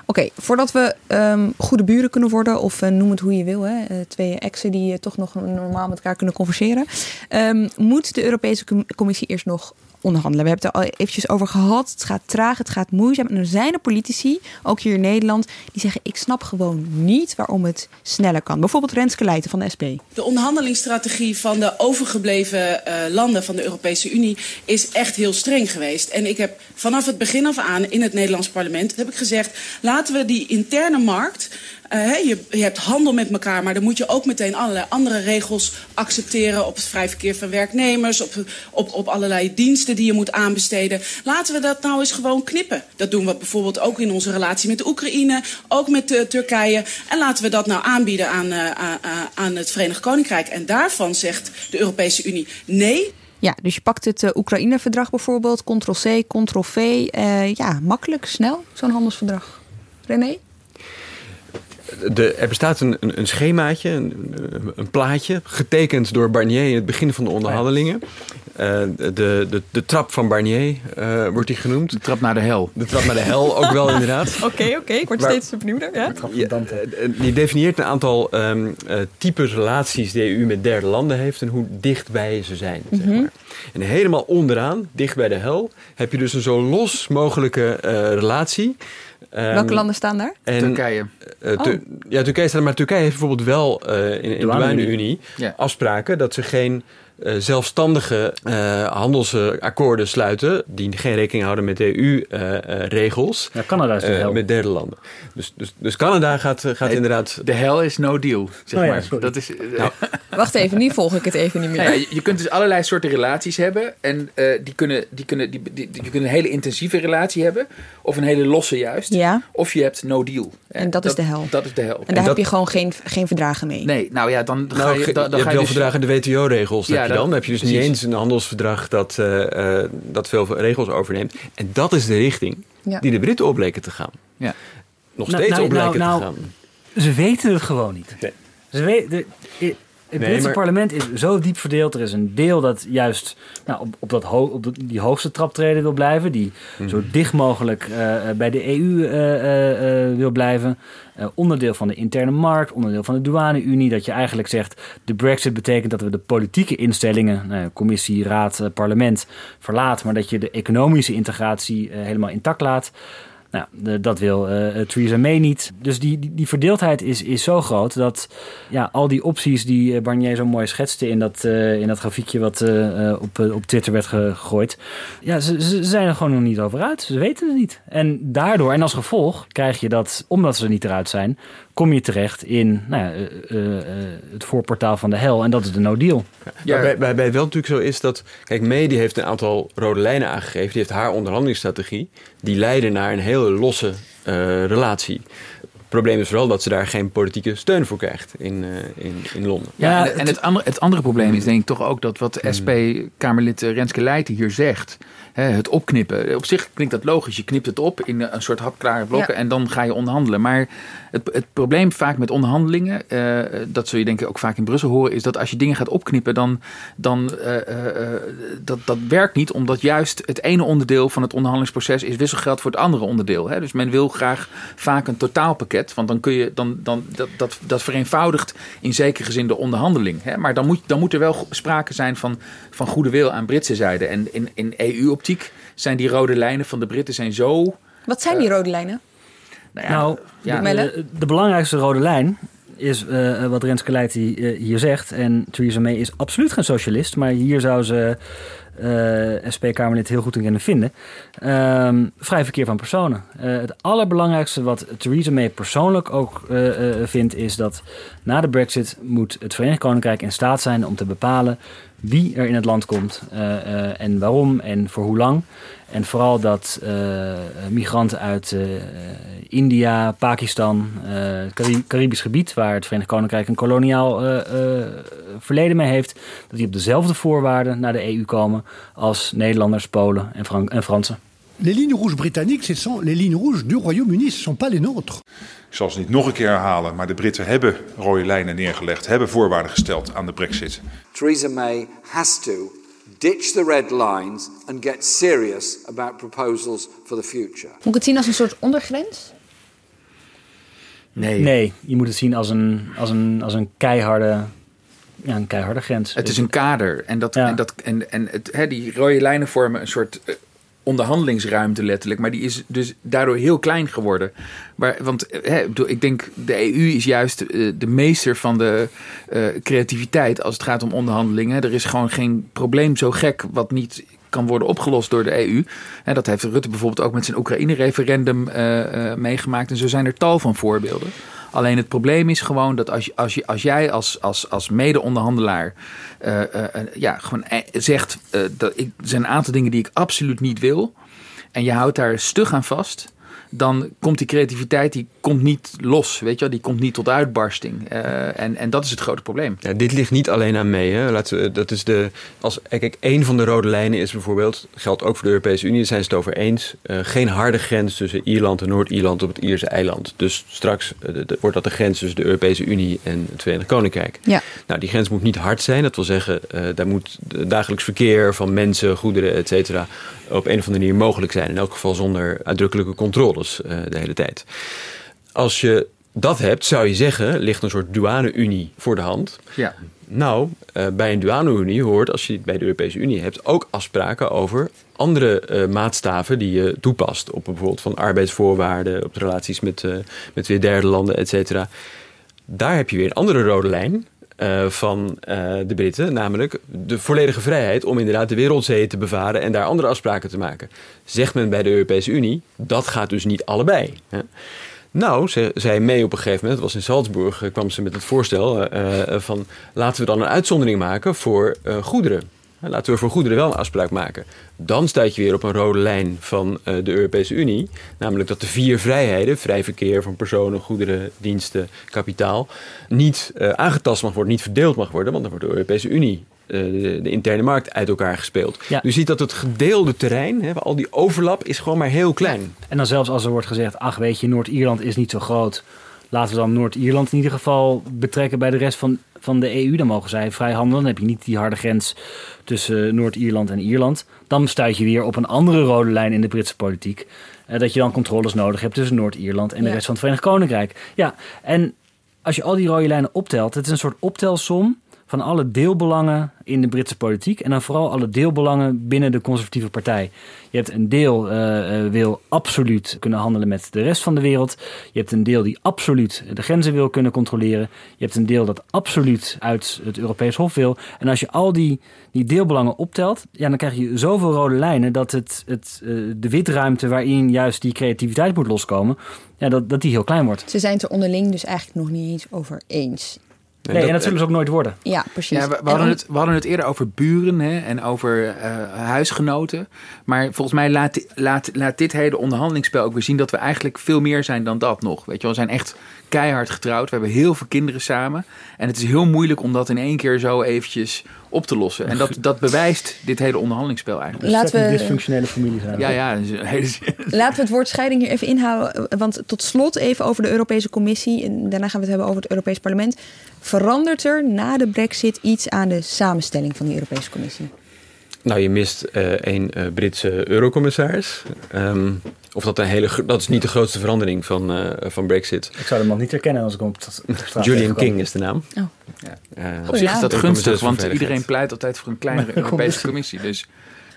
Oké, voordat we um, goede buren kunnen worden, of uh, noem het hoe je wil, hè, uh, twee exen die uh, toch nog normaal met elkaar kunnen converseren, um, moet de Europese Commissie eerst nog onderhandelen. We hebben het er al eventjes over gehad. Het gaat traag, het gaat moeizaam. En er zijn er politici, ook hier in Nederland, die zeggen: Ik snap gewoon niet waarom het sneller kan. Bijvoorbeeld Renske Leijten van de SP. De onderhandelingsstrategie van de overgebleven uh, landen van de Europese Unie is echt heel streng geweest. En ik heb vanaf het begin af aan in het Nederlands parlement heb ik gezegd: laten we die interne markt uh, je, je, hebt handel met elkaar, maar dan moet je ook meteen allerlei andere regels accepteren op het vrij verkeer van werknemers, op, op, op allerlei diensten die je moet aanbesteden. Laten we dat nou eens gewoon knippen. Dat doen we bijvoorbeeld ook in onze relatie met Oekraïne, ook met uh, Turkije. En laten we dat nou aanbieden aan, uh, aan het Verenigd Koninkrijk. En daarvan zegt de Europese Unie nee. Ja, dus je pakt het Oekraïne-verdrag bijvoorbeeld, ctrl-c, ctrl-v. ja, makkelijk, snel, zo'n handelsverdrag. René? De, er bestaat een, een, een schemaatje, een, een, plaatje, getekend door Barnier in het begin van de onderhandelingen. Uh, de, de, de trap van Barnier uh, wordt die genoemd. De trap naar de hel. De trap naar de hel, ook wel inderdaad. Oké, oké, okay, ik word maar, steeds benieuwder. Ja? Je, uh, die definieert een aantal um, type relaties die de EU met derde landen heeft en hoe dichtbij ze zijn. Mm -hmm. zeg maar. En helemaal onderaan, dicht bij de hel, heb je dus een zo los mogelijke relatie. Um, Welke landen staan daar? En, Turkije. Uh, tu oh. Ja, Turkije staat maar Turkije heeft bijvoorbeeld wel uh, in, in de douane-unie ja. afspraken dat ze geen uh, zelfstandige handelsakkoorden sluiten die geen rekening houden met EU-regels. ja, Canada is de hel. Met derde landen. Dus, dus, dus Canada gaat, gaat nee, inderdaad... De hel is no deal, zeg oh, ja, maar. Dat is, nou. Wacht even, nu volg ik het even niet meer. Nou ja, je kunt dus allerlei soorten relaties hebben. En die kunnen, die kunnen, die, die, die, je kunt een hele intensieve relatie hebben. Of een hele losse juist. Ja. Of je hebt no deal. En, en dat, dat, is de hel. Dat is de hel. En daar en heb dat, je gewoon geen, geen verdragen mee. Nee, nou ja, dan, dan nou, ga je... Dan, dan je ga hebt wel dus, verdragen de WTO-regels. Ja, dan. heb je dus precies. niet eens een handelsverdrag dat, uh, uh, dat veel regels overneemt. En dat is de richting ja. die de Britten opleken te gaan. Ja. Nog steeds nou, opleken nou, te gaan. Ze weten het gewoon niet. Nee. Ze weten... Het Britse maar- parlement is zo diep verdeeld. Er is een deel dat juist nou, op, op, dat ho- op de- die hoogste traptreden wil blijven. Die Mhm. zo dicht mogelijk eh, eh, bij de EU eh, wil blijven. Onderdeel van de interne markt, onderdeel van de douane-unie. Dat je eigenlijk zegt, de brexit betekent dat we de politieke instellingen, nou commissie, raad, parlement, verlaten. Maar dat je de economische integratie helemaal intact laat. Nou, dat wil eh, Theresa May niet. Dus die, die, die verdeeldheid is, is zo groot dat ja, al die opties die eh, Barnier zo mooi schetste in dat, eh, in dat grafiekje wat eh, eh, op, eh, op Twitter werd gegooid, ja, ze, ze zijn er gewoon nog niet over uit. Ze weten het niet. En daardoor, en als gevolg, krijg je dat, omdat ze er niet eruit zijn, kom je terecht in nou ja, eh, eh, eh, het voorportaal van de hel. En dat is de no deal. Ja. Waarbij, wel natuurlijk zo is dat... Kijk, May die heeft een aantal rode lijnen aangegeven. Die heeft haar onderhandelingsstrategie. Die leiden naar een hele losse eh, relatie. Het probleem is vooral dat ze daar geen politieke steun voor krijgt in, eh, in, in Londen. Ja, en, het, andere, het andere probleem is denk ik toch ook dat wat SP-Kamerlid Renske Leijten hier zegt, het opknippen. Op zich klinkt dat logisch. Je knipt het op in een soort hapklare blokken Ja. en dan ga je onderhandelen. Maar het, het probleem vaak met onderhandelingen, eh, dat zul je denk ik ook vaak in Brussel horen, is dat als je dingen gaat opknippen, dan, dan eh, eh, eh, dat, dat werkt niet, omdat juist het ene onderdeel van het onderhandelingsproces is wisselgeld voor het andere onderdeel. Hè? Dus men wil graag vaak een totaalpakket, want dan kun je dan, dan dat, dat, dat vereenvoudigt in zekere zin de onderhandeling. Hè? Maar dan moet, dan moet er wel sprake zijn van, van goede wil aan Britse zijde. En in, in Zijn die rode lijnen van de Britten zijn zo. Wat zijn die rode lijnen? Nou, ja, Nou, ja, de, de belangrijkste rode lijn is eh, wat Renske Leijten eh, hier zegt. En Theresa May is absoluut geen socialist, maar hier zou ze eh SP-Kamerlid heel goed in kunnen vinden. Ehm, vrij verkeer van personen. Eh, het allerbelangrijkste wat Theresa May persoonlijk ook eh, eh, vindt, is dat na de Brexit moet het Verenigd Koninkrijk in staat zijn om te bepalen wie er in het land komt eh, eh, en waarom en voor hoe lang. En vooral dat eh, migranten uit India, Pakistan, het Cari- Caribisch gebied, waar het Verenigd Koninkrijk een koloniaal verleden mee heeft, dat die op dezelfde voorwaarden naar de EU komen als Nederlanders, Polen en, Fran- en Fransen. Les lignes rouges britanniques, ce sont les lignes rouges du Royaume-Uni, ce sont pas les nôtres. Ik zal ze niet nog een keer herhalen, maar de Britten hebben rode lijnen neergelegd, hebben voorwaarden gesteld aan de brexit. Theresa May has to ditch the red lines and get serious about proposals for the future. Moet ik het zien als een soort ondergrens? nee. Nee, je moet het zien als een, als een, als een keiharde ja, een keiharde grens. Het is een kader. En, dat, en, dat, en, en het, hè, die rode lijnen vormen een soort eh, onderhandelingsruimte letterlijk. Maar die is dus daardoor heel klein geworden. Want hè, ik denk, de EU is juist uh, de meester van de uh, creativiteit als het gaat om onderhandelingen. Er is gewoon geen probleem zo gek wat niet kan worden opgelost door de EU. Dat heeft Rutte bijvoorbeeld ook met zijn Oekraïne-referendum uh, meegemaakt. En zo zijn er tal van voorbeelden. Alleen het probleem is gewoon dat als, als, je, als jij als, als, als mede-onderhandelaar uh, uh, ja, gewoon zegt dat ik, er zijn een aantal dingen die ik absoluut niet wil. En je houdt daar stug aan vast dan komt die creativiteit die komt niet los, weet je wel? Die komt niet tot uitbarsting. Uh, en, en dat is het grote probleem. Ja, dit ligt niet alleen aan mee. Hè. Laten we, dat is de, als, kijk, één van de rode lijnen is bijvoorbeeld, geldt ook voor de Europese Unie, daar zijn ze het over eens, uh, geen harde grens tussen Ierland en Noord-Ierland op het Ierse eiland. Dus straks uh, de, wordt dat de grens tussen de Europese Unie en het Verenigd Koninkrijk. Ja. Nou, die grens moet niet hard zijn. Dat wil zeggen, daar moet dagelijks verkeer van mensen, goederen, et cetera, op een of andere manier mogelijk zijn. In elk geval zonder uitdrukkelijke controles uh, de hele tijd. Als je dat hebt, zou je zeggen, ligt een soort douane-unie voor de hand. Ja. Nou, uh, bij een douane-unie hoort, als je het bij de Europese Unie hebt, ook afspraken over andere uh, maatstaven die je toepast. Op bijvoorbeeld van arbeidsvoorwaarden, op de relaties met, uh, met weer derde landen, et cetera. Daar heb je weer een andere rode lijn. Uh, van uh, de Britten, namelijk de volledige vrijheid om inderdaad de wereldzeeën te bevaren en daar andere afspraken te maken. Zegt men bij de Europese Unie, dat gaat dus niet allebei. Hè? Nou, ze, zei mee op een gegeven moment, het was in Salzburg, kwam ze met het voorstel van laten we dan een uitzondering maken voor goederen. Laten we voor goederen wel een afspraak maken. Dan stuit je weer op een rode lijn van uh, de Europese Unie. Namelijk dat de vier vrijheden, vrij verkeer van personen, goederen, diensten, kapitaal, niet uh, aangetast mag worden, niet verdeeld mag worden. Want dan wordt de Europese Unie, uh, de, de, interne markt, uit elkaar gespeeld. Ja. U ziet dat het gedeelde terrein, hè, al die overlap, is gewoon maar heel klein. En dan zelfs als er wordt gezegd, ach weet je, Noord-Ierland is niet zo groot. Laten we dan Noord-Ierland in ieder geval betrekken bij de rest van van de EU. Dan mogen zij vrij handelen. Dan heb je niet die harde grens tussen Noord-Ierland en Ierland. Dan stuit je weer op een andere rode lijn in de Britse politiek. Uh, dat je dan controles nodig hebt tussen Noord-Ierland en de rest van het Verenigd Koninkrijk. Ja, en als je al die rode lijnen optelt, het is een soort optelsom van alle deelbelangen in de Britse politiek. En dan vooral alle deelbelangen binnen de conservatieve partij. Je hebt een deel uh, wil absoluut kunnen handelen met de rest van de wereld. Je hebt een deel die absoluut de grenzen wil kunnen controleren. Je hebt een deel dat absoluut uit het Europees Hof wil. En als je al die, die deelbelangen optelt, ja, dan krijg je zoveel rode lijnen dat het, het, uh, de witruimte waarin juist die creativiteit moet loskomen, ja, dat, dat die heel klein wordt. Ze zijn het er onderling dus eigenlijk nog niet eens over eens. Nee, nee dat, en dat zullen ze ook nooit worden. Ja, precies. Ja, we, we, hadden het, we hadden het eerder over buren hè, en over uh, huisgenoten. Maar volgens mij laat, laat, laat dit hele onderhandelingsspel ook weer zien dat we eigenlijk veel meer zijn dan dat nog. Weet je, we zijn echt keihard getrouwd. We hebben heel veel kinderen samen. En het is heel moeilijk om dat in één keer zo eventjes op te lossen. En dat, dat bewijst dit hele onderhandelingsspel eigenlijk. Laten we dysfunctionele familie zijn. Ja, ja. Laten we het woord scheiding hier even inhouden. Want tot slot even over de Europese Commissie. En daarna gaan we het hebben over het Europees Parlement. Verandert er na de brexit iets aan de samenstelling van die Europese Commissie? Nou, je mist uh, een uh, Britse eurocommissaris. Um, of dat een hele, dat is niet de grootste verandering van, uh, van Brexit. Ik zou de man niet herkennen als ik op straat Julian King is de naam. Oh. Ja. op zich is dat gunstig, want iedereen pleit altijd voor een kleinere Europese commissie. Dus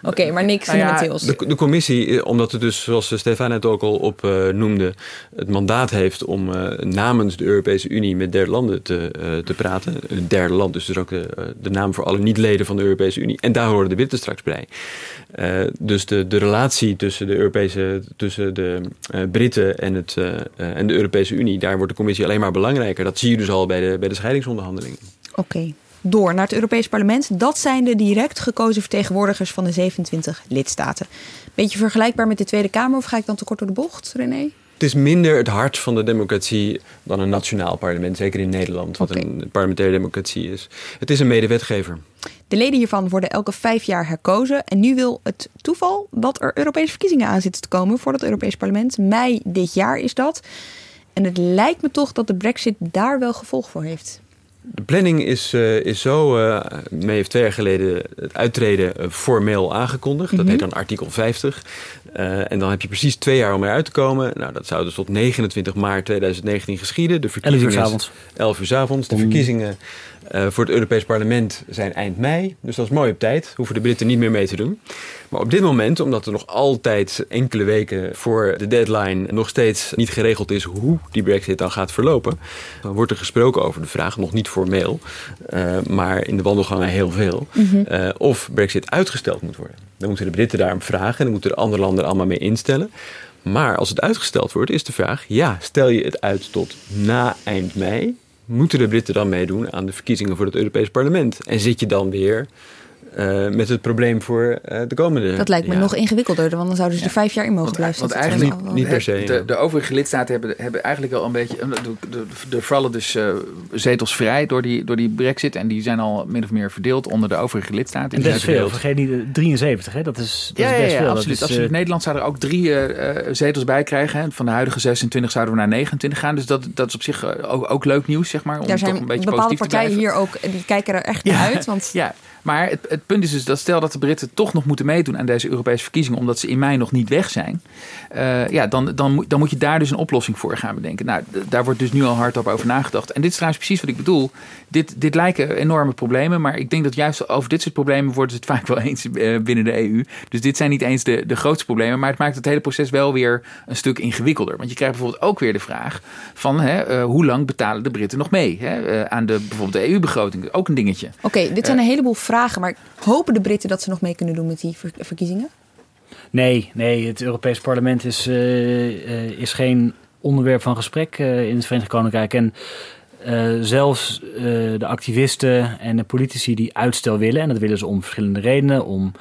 Oké, okay, maar niks nou ja, de, de, commissie, omdat het dus, zoals Stefan net ook al op uh, noemde, het mandaat heeft om uh, namens de Europese Unie met derde landen te, uh, te praten. Een derde land, dus dus ook de, de naam voor alle niet-leden van de Europese Unie. En daar horen de Britten straks bij. dus de, de relatie tussen de, Europese, tussen de Britten en, het, en de Europese Unie, daar wordt de commissie alleen maar belangrijker. Dat zie je dus al bij de, bij de scheidingsonderhandelingen. Oké. Okay door naar het Europees Parlement. Dat zijn de direct gekozen vertegenwoordigers van de 27 lidstaten. Beetje vergelijkbaar met de Tweede Kamer, of ga ik dan te kort door de bocht, René? Het is minder het hart van de democratie dan een nationaal parlement, zeker in Nederland, wat okay. een parlementaire democratie is. Het is een medewetgever. De leden hiervan worden elke vijf jaar herkozen. En nu wil het toeval dat er Europese verkiezingen aan zitten te komen voor het Europees Parlement. Mei dit jaar is dat. En het lijkt me toch dat de Brexit daar wel gevolg voor heeft. De planning is, uh, is zo. Uh, May heeft twee jaar geleden het uittreden uh, formeel aangekondigd. Mm -hmm. Dat heet dan artikel 50. en dan heb je precies twee jaar om eruit te komen. Nou, dat zou dus tot 29 maart 2019 geschieden. De verkiezingen 11 uur s avonds. 11 uur s avonds. De verkiezingen voor het Europees Parlement zijn eind mei. Dus dat is mooi op tijd. Hoeven de Britten niet meer mee te doen. Maar op dit moment, omdat er nog altijd enkele weken voor de deadline nog steeds niet geregeld is hoe die Brexit dan gaat verlopen, dan wordt er gesproken over de vraag, nog niet formeel, uh, maar in de wandelgangen heel veel, mm -hmm. uh, of Brexit uitgesteld moet worden. Dan moeten de Britten daarom vragen en dan moeten de andere landen allemaal mee instellen. Maar als het uitgesteld wordt, is de vraag: ja, stel je het uit tot na eind mei, moeten de Britten dan meedoen aan de verkiezingen voor het Europees Parlement? En zit je dan weer uh, met het probleem voor uh, de komende. Dat lijkt me ja. nog ingewikkelder, want dan zouden ze Ja. er vijf jaar in mogen Want, blijven want eigenlijk niet per se, De, ja. de overige lidstaten hebben, hebben eigenlijk al een beetje. Er vallen dus eh, zetels vrij door die, door die Brexit. En die zijn al min of meer verdeeld onder de overige lidstaten. En best zijn veel. Vergeet niet, eh, 73, hè? Dat is, dat Ja, is ja, best ja, veel. Dat absoluut. is, absoluut. eh, Nederland zou er ook drie eh, eh, zetels bij krijgen. Hè. Van de huidige 26 zouden we naar 29 gaan. Dus dat, dat is op zich eh, ook, ook leuk nieuws, zeg maar. Om Daar toch zijn een beetje bepaalde partijen hier ook, die kijken er echt naar uit. Want Ja, maar het, het punt is dus dat stel dat de Britten toch nog moeten meedoen aan deze Europese verkiezingen, omdat ze in mei nog niet weg zijn, eh, ja, dan, dan, moet- dan moet je daar dus een oplossing voor gaan bedenken. Nou, daar wordt dus nu al hardop over nagedacht. En dit is trouwens precies wat ik bedoel. Dit, dit lijken enorme problemen, maar ik denk dat juist over dit soort problemen worden ze het vaak wel eens eh, binnen de EU. Dus dit zijn niet eens de, de grootste problemen, maar het maakt het hele proces wel weer een stuk ingewikkelder. Want je krijgt bijvoorbeeld ook weer de vraag van hè, eh, hoe lang betalen de Britten nog mee hè, aan de, bijvoorbeeld de EU-begroting. Ook een dingetje. oké, dit zijn een heleboel vragen. Maar hopen de Britten dat ze nog mee kunnen doen met die ver- verkiezingen? Nee, nee, het Europees Parlement is, eh, eh, is geen onderwerp van gesprek eh, in het Verenigd Koninkrijk. En zelfs de activisten en de politici die uitstel willen, en dat willen ze om verschillende redenen, om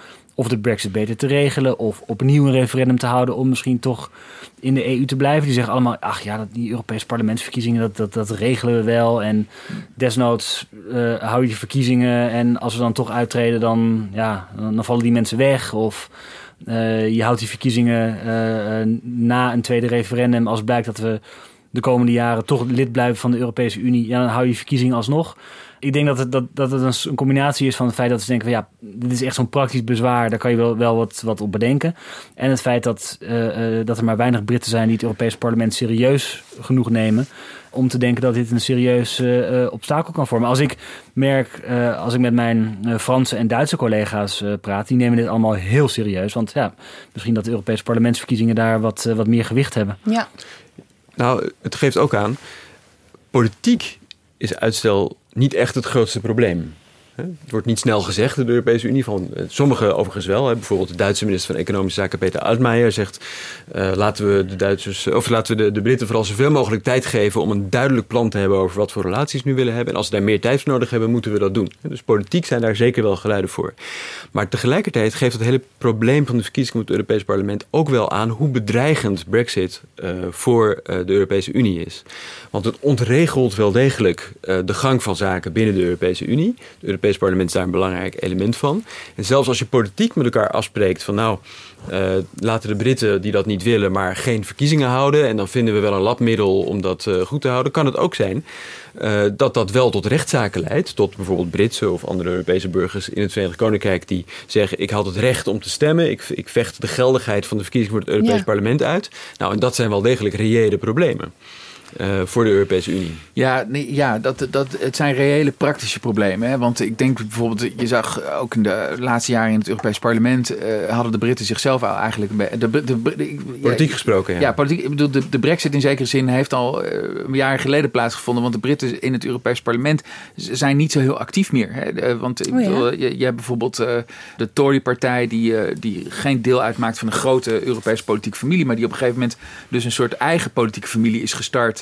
of de brexit beter te regelen, of opnieuw een referendum te houden om misschien toch in de EU te blijven. Die zeggen allemaal, ach ja, die Europese parlementsverkiezingen, dat, dat, dat regelen we wel. En desnoods eh, hou je die verkiezingen en als we dan toch uittreden, dan, ja, dan, vallen die mensen weg. Of eh, je houdt die verkiezingen eh, na een tweede referendum als blijkt dat we de komende jaren toch lid blijven van de Europese Unie. Ja, dan hou je verkiezingen alsnog. Ik denk dat het, dat, dat het een, combinatie is van het feit dat ze denken van ja, dit is echt zo'n praktisch bezwaar, daar kan je wel, wel wat, wat op bedenken. En het feit dat, eh, eh, dat er maar weinig Britten zijn die het Europese parlement serieus genoeg nemen om te denken dat dit een serieus eh, eh, obstakel kan vormen. Als ik merk, eh, als ik met mijn eh, Franse en Duitse collega's praat, die nemen dit allemaal heel serieus. Want ja, misschien dat de Europese parlementsverkiezingen daar wat, wat meer gewicht hebben. Ja. Nou, het geeft ook aan, politiek is uitstel niet echt het grootste probleem. Het wordt niet snel gezegd in de Europese Unie, van eh, sommigen overigens wel. Bijvoorbeeld de Duitse minister van Economische Zaken, Peter Altmaier, zegt... eh, laten we de Duitsers, of laten we de, de Britten vooral zoveel mogelijk tijd geven... om een duidelijk plan te hebben over wat voor relaties we nu willen hebben. En als ze daar meer tijd voor nodig hebben, moeten we dat doen. Dus politiek zijn daar zeker wel geluiden voor. Maar tegelijkertijd geeft het hele probleem van de verkiezingen op het Europees Parlement ook wel aan hoe bedreigend Brexit eh, voor eh, de Europese Unie is. Want het ontregelt wel degelijk eh, de gang van zaken binnen de Europese Unie. Het Europees Parlement is daar een belangrijk element van. En zelfs als je politiek met elkaar afspreekt van nou, eh, laten de Britten die dat niet willen, maar geen verkiezingen houden. En dan vinden we wel een labmiddel om dat eh, goed te houden. Kan het ook zijn eh, dat dat wel tot rechtszaken leidt. Tot bijvoorbeeld Britse of andere Europese burgers in het Verenigd Koninkrijk die zeggen: Ik had het recht om te stemmen. Ik, ik vecht de geldigheid van de verkiezing voor het Europees Ja. Parlement uit. Nou, en dat zijn wel degelijk reële problemen. Eh, voor de Europese Unie. Ja, nee, ja dat, dat, het zijn reële praktische problemen. Hè? Want ik denk bijvoorbeeld, je zag ook in de laatste jaren in het Europees Parlement... eh, hadden de Britten zichzelf al eigenlijk... De, de, de, de- ik- Politiek ja, gesproken, ja. Ja, politiek. Ik bedoel, de, de brexit in zekere zin heeft al eh, een jaar geleden plaatsgevonden. Want de Britten in het Europees Parlement zijn niet zo heel actief meer. Hè? Want ik Oh ja? bedoel, je, je hebt bijvoorbeeld eh, de Tory-partij... Die, eh, die geen deel uitmaakt van een grote Europese politieke familie... maar die op een gegeven moment dus een soort eigen politieke familie is gestart...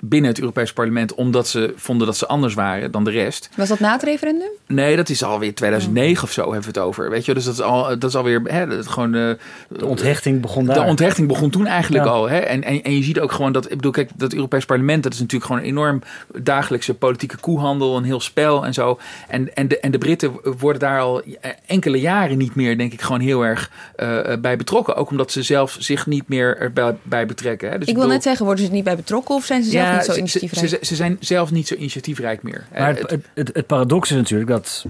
binnen het Europees Parlement... omdat ze vonden dat ze anders waren dan de rest. Was dat na het referendum? Nee, dat is alweer 2009 of zo hebben we het over. Weet je, dus dat is, al, dat is alweer hè, dat gewoon. eh, De onthechting begon daar. de onthechting begon toen eigenlijk Ja. al. Hè? En, en, en je ziet ook gewoon dat, ik bedoel, kijk, dat Europees Parlement, dat is natuurlijk gewoon een enorm dagelijkse politieke koehandel, een heel spel en zo. En, en, de, en de Britten worden daar al enkele jaren niet meer, denk ik, gewoon heel erg eh, bij betrokken. Ook omdat ze zelf zich niet meer erbij bij betrekken. Hè? Dus ik wil bedoel- net zeggen, worden ze er niet bij betrokken of zijn ze Ja, zelf niet zo ze- initiatiefrijk. Ze, ze zijn zelf niet zo initiatiefrijk meer. Maar Eh, het, het, het, het paradox is natuurlijk dat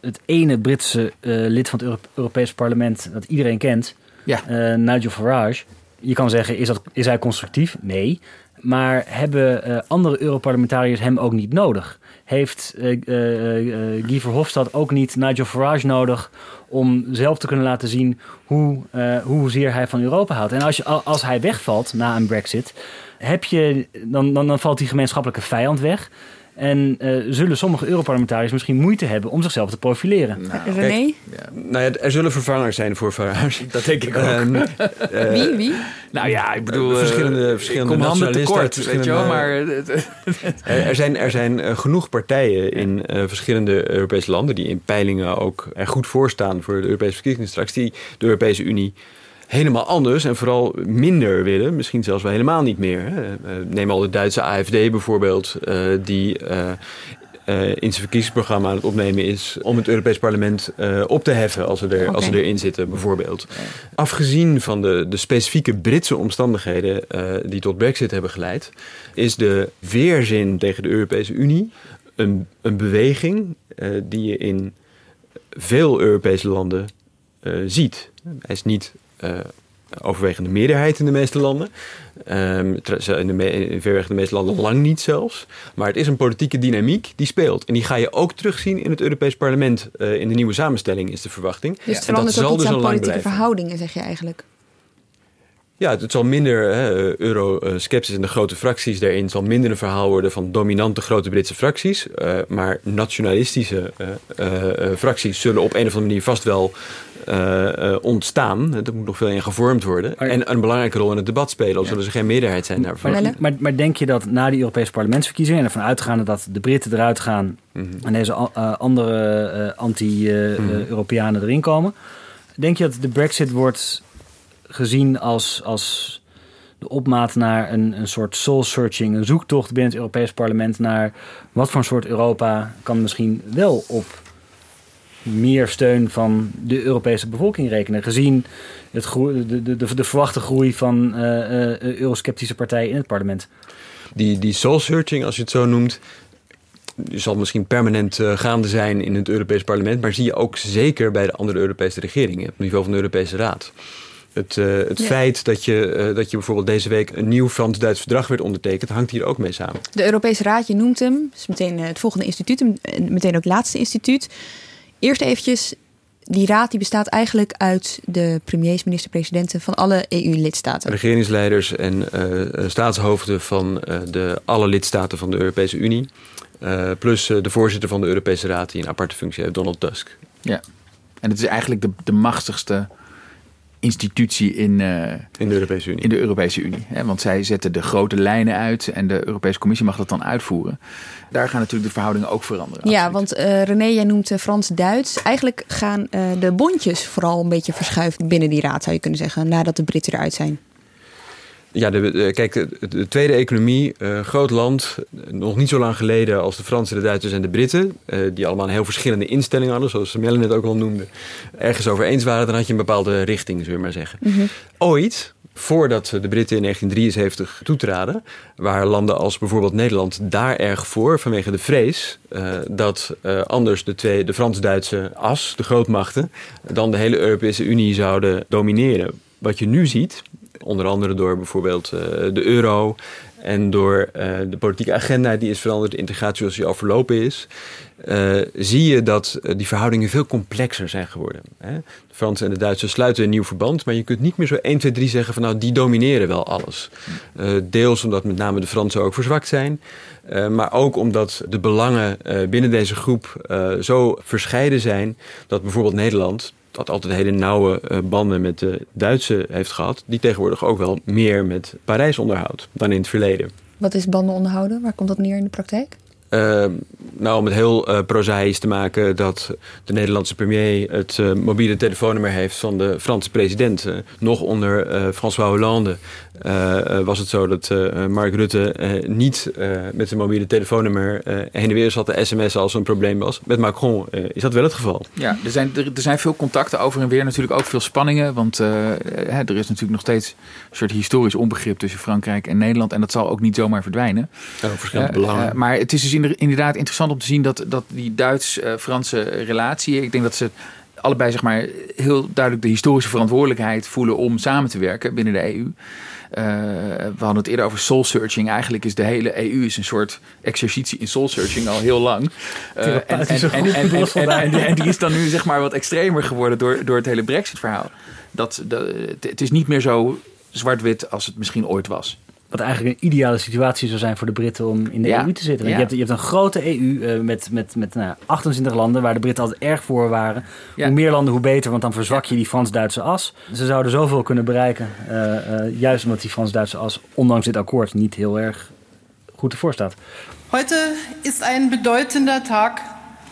het ene Britse eh, lid van het Euro- Europese parlement dat iedereen kent, Ja. eh, Nigel Farage, je kan zeggen, is, dat, is hij constructief? Nee. Maar hebben eh, andere Europarlementariërs hem ook niet nodig? Heeft eh eh, eh, Guy Verhofstadt ook niet Nigel Farage nodig om zelf te kunnen laten zien hoe, eh, hoezeer hij van Europa houdt? En als, je, als hij wegvalt na een brexit, heb je, dan, dan, dan valt die gemeenschappelijke vijand weg. En eh, zullen sommige Europarlementariërs misschien moeite hebben om zichzelf te profileren. René? Nou ja, er zullen vervangers zijn voor Farage. Dat denk ik ook. Ehm, eh, Wie? Wie? Nou ja, ik bedoel... Eh, verschillende- ik verschillende kom handen tekort, weet je wel, maar... Er, er zijn, er zijn genoeg partijen in eh, verschillende Europese landen die in peilingen ook er goed voor staan voor de Europese verkiezingen straks, die de Europese Unie helemaal anders en vooral minder willen. Misschien zelfs wel helemaal niet meer. Hè. Eh, neem al de Duitse AFD bijvoorbeeld, eh, die eh, in zijn verkiezingsprogramma aan het opnemen is om het Europees Parlement op te heffen als ze, er, als ze erin zitten, bijvoorbeeld. Afgezien van de, de specifieke Britse omstandigheden die tot Brexit hebben geleid, is de weerzin tegen de Europese Unie een, een beweging die je in veel Europese landen ziet. Hij is niet overwegende meerderheid in de meeste landen. Tra- in, de me- in verreweg meeste landen lang niet zelfs. Maar het is een politieke dynamiek die speelt. En die ga je ook terugzien in het Europees Parlement. eh, in de nieuwe samenstelling is de verwachting. Dus het En dat ook zal iets dus aan politieke blijven. verhoudingen, zeg je eigenlijk. Ja, het zal minder hè, euro-sceptisch en de grote fracties daarin zal minder een verhaal worden van dominante grote Britse fracties. eh, maar nationalistische eh, eh, eh, fracties zullen op een of andere manier vast wel eh, eh, ontstaan. Er moet nog veel in gevormd worden. En een belangrijke rol in het debat spelen, al zullen ze geen meerderheid zijn daarvoor. Maar, maar, maar denk je dat na die Europese parlementsverkiezingen... en ervan uitgaande dat de Britten eruit gaan... Mhm. en deze eh, andere eh, anti-Europeanen erin komen... denk je dat de brexit wordt gezien als, als de opmaat naar een, een soort soul-searching... een zoektocht binnen het Europees parlement... naar wat voor een soort Europa kan misschien wel op meer steun van de Europese bevolking rekenen. Gezien het de, de, de, verwachte groei van eh, eh, eurosceptische partijen in het parlement. Die, die soul-searching, als je het zo noemt, zal misschien permanent gaande zijn in het Europees Parlement, maar zie je ook zeker bij de andere Europese regeringen, op niveau van de Europese Raad. Het, eh, het Ja. feit dat je, eh, dat je bijvoorbeeld deze week een nieuw Frans-Duits verdrag werd ondertekend, hangt hier ook mee samen. De Europese Raad, je noemt hem, is meteen eh, het volgende instituut, en meteen ook het laatste instituut. Eerst eventjes, die raad die bestaat eigenlijk uit de premiers, minister-presidenten van alle EU-lidstaten. Regeringsleiders en eh, staatshoofden van eh, de, alle lidstaten van de Europese Unie, eh, plus de voorzitter van de Europese Raad die een aparte functie heeft, Donald Tusk. Ja, en het is eigenlijk de, de machtigste institutie in, eh, in de Europese Unie. In de Europese Unie. Hè? Want zij zetten de grote lijnen uit en de Europese Commissie mag dat dan uitvoeren. Daar gaan natuurlijk de verhoudingen ook veranderen. Ja, want eh, René, jij noemt eh, Frans-Duits. Eigenlijk gaan eh, de bondjes vooral een beetje verschuiven binnen die raad, zou je kunnen zeggen, nadat de Britten eruit zijn. Ja, de, de- kijk, de, de tweede economie, eh, groot land, eh, nog niet zo lang geleden als de Fransen, de Duitsers en de Britten, eh, die allemaal een heel verschillende instellingen hadden, zoals Melle net ook al noemde, ergens over eens waren, dan had je een bepaalde richting, zullen we maar zeggen. Ooit, voordat de Britten in 1973 toetraden, waren landen als bijvoorbeeld Nederland daar erg voor vanwege de vrees eh, dat eh, anders de, twee, de Frans-Duitse as, de grootmachten, dan de hele Europese Unie zouden domineren. Wat je nu ziet, onder andere door bijvoorbeeld eh, de euro en door eh, de politieke agenda die is veranderd, de integratie zoals die al verlopen is, eh, zie je dat die verhoudingen veel complexer zijn geworden. Hè? De Fransen en de Duitsers sluiten een nieuw verband, maar je kunt niet meer zo 1, 2, 3 zeggen van nou die domineren wel alles. Deels omdat met name de Fransen ook verzwakt zijn, maar ook omdat de belangen binnen deze groep zo verscheiden zijn dat bijvoorbeeld Nederland dat altijd hele nauwe eh, banden met de Duitse heeft gehad, die tegenwoordig ook wel meer met Parijs onderhoudt dan in het verleden. Wat is banden onderhouden? Waar komt dat neer in de praktijk? Uh, nou, om het heel uh, prozaïs te maken, dat de Nederlandse premier het uh, mobiele telefoonnummer heeft van de Franse president. nog onder François Hollande was het zo dat Mark Rutte niet met zijn mobiele telefoonnummer heen en weer zat te sms'en als er een probleem was. Met Macron is dat wel het geval. Ja, er zijn, er, er, zijn veel contacten over en weer, natuurlijk ook veel spanningen. Want er is natuurlijk nog steeds een soort historisch onbegrip tussen Frankrijk en Nederland. En dat zal ook niet zomaar verdwijnen. Ja, verschillende belangen. maar het is dus inderdaad interessant om te zien dat, dat die Duits-Franse relatie, ik denk dat ze allebei zeg maar, heel duidelijk de historische verantwoordelijkheid voelen om samen te werken binnen de EU. Uh, we hadden het eerder over soul searching. Eigenlijk is de hele EU is een soort exercitie in soul searching al heel lang. Uh, en, en, en, en, die is dan nu zeg maar wat extremer geworden door, door het hele Brexit verhaal. Dat, dat, het is niet meer zo zwart-wit als het misschien ooit was. Wat eigenlijk een ideale situatie zou zijn voor de Britten om in de EU te zitten. Want je, hebt, je hebt een grote EU uh, met, met, met nou, 28 landen waar de Britten altijd erg voor waren. Hoe meer landen, hoe beter, want dan verzwak je die Frans-Duitse as. Ze zouden zoveel kunnen bereiken, uh, uh, juist omdat die Frans-Duitse as, ondanks dit akkoord, niet heel erg goed ervoor staat. Heute ist ein bedeutender Tag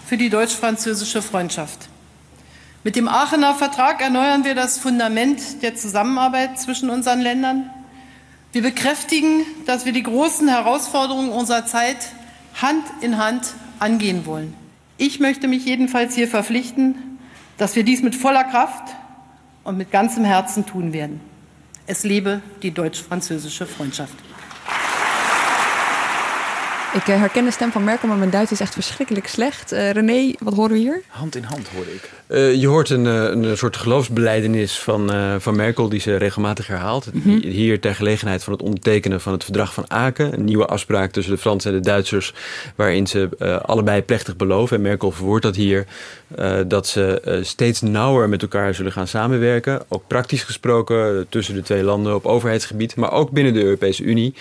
für die deutsch-französische Freundschaft. Mit dem Aachener Vertrag erneuern wir das Fundament der Zusammenarbeit zwischen unseren Ländern. Wir bekräftigen, dass wir die großen Herausforderungen unserer Zeit Hand in Hand angehen wollen. Ich möchte mich jedenfalls hier verpflichten, dass wir dies mit voller Kraft und mit ganzem Herzen tun werden. Es lebe die deutsch-französische Freundschaft. Ik herken de stem van Merkel, maar mijn Duits is echt verschrikkelijk slecht. Uh, René, wat horen we hier? Hand in hand hoorde ik. Uh, je hoort een, een soort geloofsbeleidenis van, uh, van Merkel die ze regelmatig herhaalt. Mm -hmm. Hier ter gelegenheid van het ondertekenen van het verdrag van Aken. Een nieuwe afspraak tussen de Fransen en de Duitsers. Waarin ze allebei plechtig beloven. En Merkel verwoordt dat hier. dat ze steeds nauwer met elkaar zullen gaan samenwerken. Ook praktisch gesproken tussen de twee landen op overheidsgebied. Maar ook binnen de Europese Unie.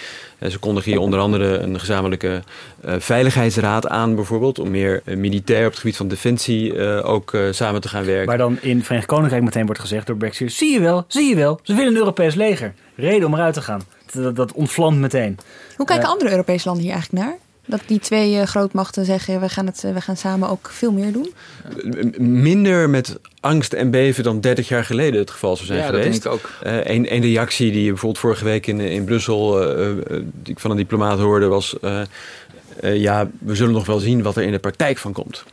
ze kondigen hier onder andere een gezamenlijke veiligheidsraad aan bijvoorbeeld. Om meer militair op het gebied van defensie ook samen te gaan werken. Waar dan in Verenigd Koninkrijk meteen wordt gezegd door Brexit... zie je wel, zie je wel, ze willen een Europees leger. Reden om eruit te gaan. Dat, dat ontvlamt meteen. Hoe kijken uh, andere Europese landen hier eigenlijk naar? Dat die twee uh, grootmachten zeggen, we gaan, het, uh, we gaan samen ook veel meer doen? Minder met angst en beven dan 30 jaar geleden het geval zou zijn ja, geweest. Dat denk ik ook. Uh, een, een reactie die je bijvoorbeeld vorige week in, in Brussel die ik van een diplomaat hoorde was... ja, we zullen nog wel zien wat er in de praktijk van komt.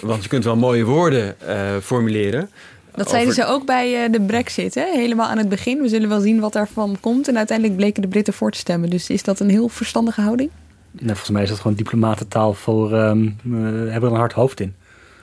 Want je kunt wel mooie woorden uh, formuleren. Dat zeiden ze ook bij uh, de brexit, hè? helemaal aan het begin. We zullen wel zien wat daarvan komt. En uiteindelijk bleken de Britten voor te stemmen. Dus is dat een heel verstandige houding? Nee, volgens mij is dat gewoon diplomatentaal voor... Um, uh, hebben er een hard hoofd in.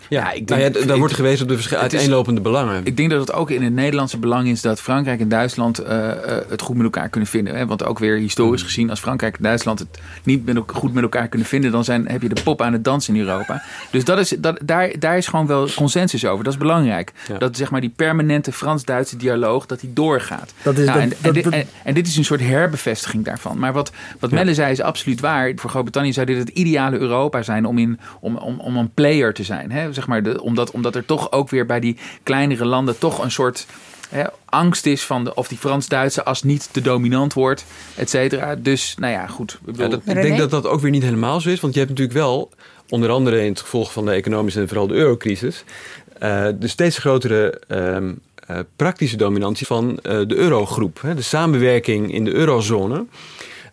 Ja, ik denk, nou ja, daar wordt gewezen op de uiteenlopende belangen. Ik denk dat het ook in het Nederlandse belang is dat Frankrijk en Duitsland uh, uh, het goed met elkaar kunnen vinden. Hè? Want ook weer historisch gezien, als Frankrijk en Duitsland het niet met, goed met elkaar kunnen vinden, dan zijn, heb je de pop aan het dansen in Europa. Dus dat is, dat, daar, daar is gewoon wel consensus over. Dat is belangrijk. Ja. Dat zeg maar die permanente Frans-Duitse dialoog, dat die doorgaat. Dat is nou, dat, en, en, dit, en, en, dit is een soort herbevestiging daarvan. Maar wat, wat ja. Melle zei is absoluut waar. Voor Groot-Brittannië zou dit het ideale Europa zijn om, in, om, om, om een player te zijn. Hè? Zeg maar de, omdat omdat er toch ook weer bij die kleinere landen toch een soort hè, angst is van de, of die Frans-Duitse as niet te dominant wordt, et cetera. Dus, nou ja, goed. Ik, bedoel, ja, dat, ik denk dat dat ook weer niet helemaal zo is. Want je hebt natuurlijk wel, onder andere in het gevolg van de economische en vooral de eurocrisis, uh, de steeds grotere uh, uh, praktische dominantie van de eurogroep. Hè, de samenwerking in de eurozone.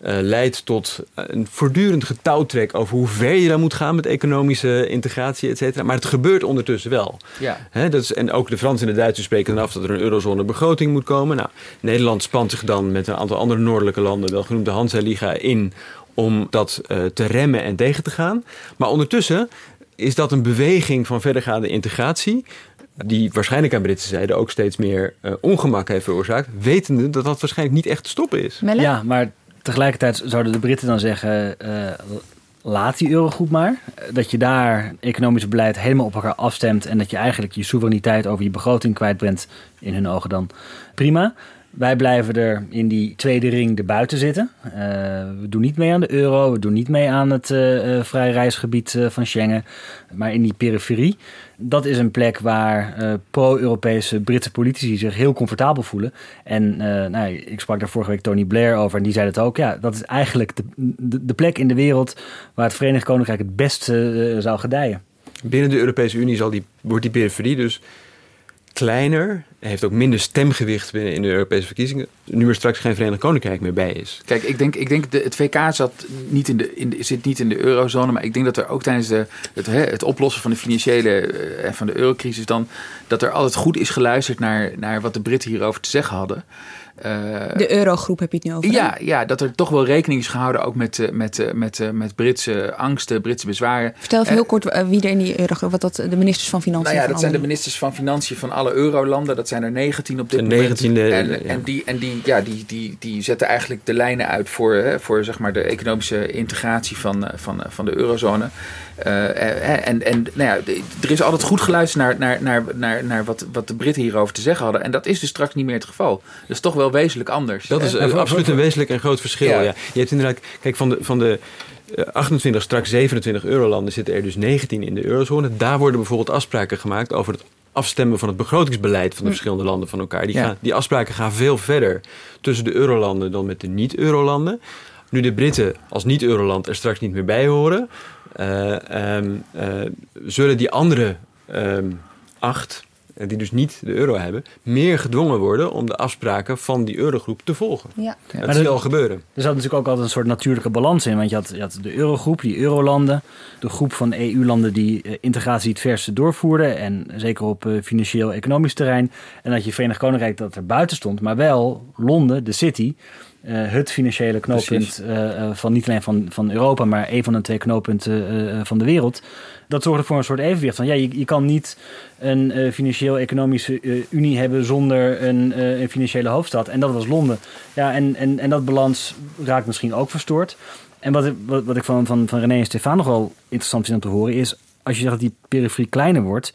Uh, leidt tot een voortdurend getouwtrek over hoe ver je dan moet gaan met economische integratie, et cetera. Maar het gebeurt ondertussen wel. Ja. He, dat is, en ook de Fransen en de Duitsers spreken dan af dat er een eurozone begroting moet komen. Nou, Nederland spant zich dan met een aantal andere noordelijke landen, wel genoemd de Hansa-liga, in om dat uh, te remmen en tegen te gaan. Maar ondertussen is dat een beweging van verdergaande integratie die waarschijnlijk aan Britse zijde ook steeds meer uh, ongemak heeft veroorzaakt, wetende dat dat waarschijnlijk niet echt te stoppen is. Melle? Ja, maar tegelijkertijd zouden de Britten dan zeggen: uh, laat die eurogroep maar. Dat je daar economisch beleid helemaal op elkaar afstemt en dat je eigenlijk je soevereiniteit over je begroting kwijt bent, in hun ogen dan prima. Wij blijven er in die tweede ring erbuiten zitten. Uh, we doen niet mee aan de euro, we doen niet mee aan het uh, vrij reisgebied van Schengen, maar in die periferie. Dat is een plek waar pro-Europese Britse politici zich heel comfortabel voelen. En nou, ik sprak daar vorige week Tony Blair over en die zei het ook. Ja, dat is eigenlijk de, de, plek in de wereld waar het Verenigd Koninkrijk het beste zou gedijen. Binnen de Europese Unie zal die, wordt die periferie dus kleiner. Heeft ook minder stemgewicht binnen in de Europese verkiezingen. Nu er straks geen Verenigd Koninkrijk meer bij is. Kijk, ik denk, ik denk de, het VK zat niet in de, in de, zit niet in de eurozone. Maar ik denk dat er ook tijdens de, het, het oplossen van de financiële en eh, van de eurocrisis dan. dat er altijd goed is geluisterd naar, naar wat de Britten hierover te zeggen hadden. Uh, de eurogroep heb je het nu over? Ja, ja, dat er toch wel rekening is gehouden ook met, eh, met, eh, met, met Britse angsten, Britse bezwaren. Vertel even heel kort wie er in die eurogroep, wat dat de ministers van Financiën Nou ja, dat zijn de ministers van Financiën van alle eurolanden. Dat zijn er 19 op dit moment. 19 en, ja. en, die, en die, ja, die, die, die zetten eigenlijk de lijnen uit voor, hè, voor zeg maar, de economische integratie van, van, van de eurozone. Uh, en en nou ja, er is altijd goed geluisterd naar, naar, naar, naar, naar wat, wat de Britten hierover te zeggen hadden. En dat is dus straks niet meer het geval. Dat is toch wel wezenlijk anders. Dat is uh, absoluut een wezenlijk en groot verschil. Ja. ja. Je hebt inderdaad, kijk, van de, van de 28, straks 27 eurolanden zitten er dus 19 in de eurozone. Daar worden bijvoorbeeld afspraken gemaakt over het afstemmen van het begrotingsbeleid van de verschillende landen van elkaar. Die, gaan, die afspraken gaan veel verder tussen de eurolanden dan met de niet-eurolanden. Nu de Britten als niet-euroland er straks niet meer bij horen, uh, um, uh, zullen die andere um, acht, die dus niet de euro hebben, meer gedwongen worden om de afspraken van die eurogroep te volgen. Ja. Dat zie je al gebeuren. Er zat natuurlijk ook altijd een soort natuurlijke balans in. Want je had, je had de eurogroep, die eurolanden, de groep van EU-landen die uh, integratie het verste doorvoerden. En zeker op uh, financieel-economisch terrein. En dat je Verenigd Koninkrijk dat er buiten stond, maar wel Londen, de city. Uh, het financiële knooppunt uh, van niet alleen van, van Europa, maar een van de twee knooppunten van de wereld. Dat zorgde voor een soort evenwicht. Van, ja, je, je kan niet een financieel-economische unie hebben zonder een, een, financiële hoofdstad. En dat was Londen. Ja, en, en, en dat balans raakt misschien ook verstoord. En wat, wat, wat ik van, van, van René en Stefan nog wel interessant vind om te horen is... als je zegt dat die periferie kleiner wordt,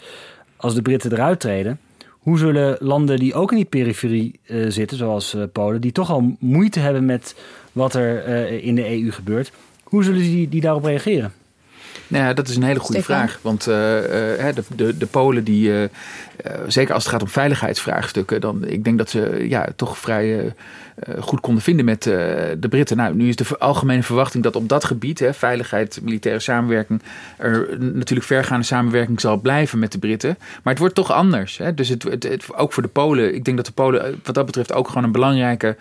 als de Britten eruit treden... Hoe zullen landen die ook in die periferie uh, zitten, zoals uh, Polen, die toch al moeite hebben met wat er uh, in de EU gebeurt, hoe zullen die, die daarop reageren? Nou ja, dat is een hele goede Stefan. vraag. Want de, de, de, Polen, die, zeker als het gaat om veiligheidsvraagstukken, dan ik denk dat ze ja, toch vrij goed konden vinden met de Britten. Nou, nu is de algemene verwachting dat op dat gebied, hè, veiligheid, militaire samenwerking, er natuurlijk vergaande samenwerking zal blijven met de Britten. Maar het wordt toch anders. Hè? Dus het, het, ook voor de Polen, ik denk dat de Polen wat dat betreft ook gewoon een belangrijke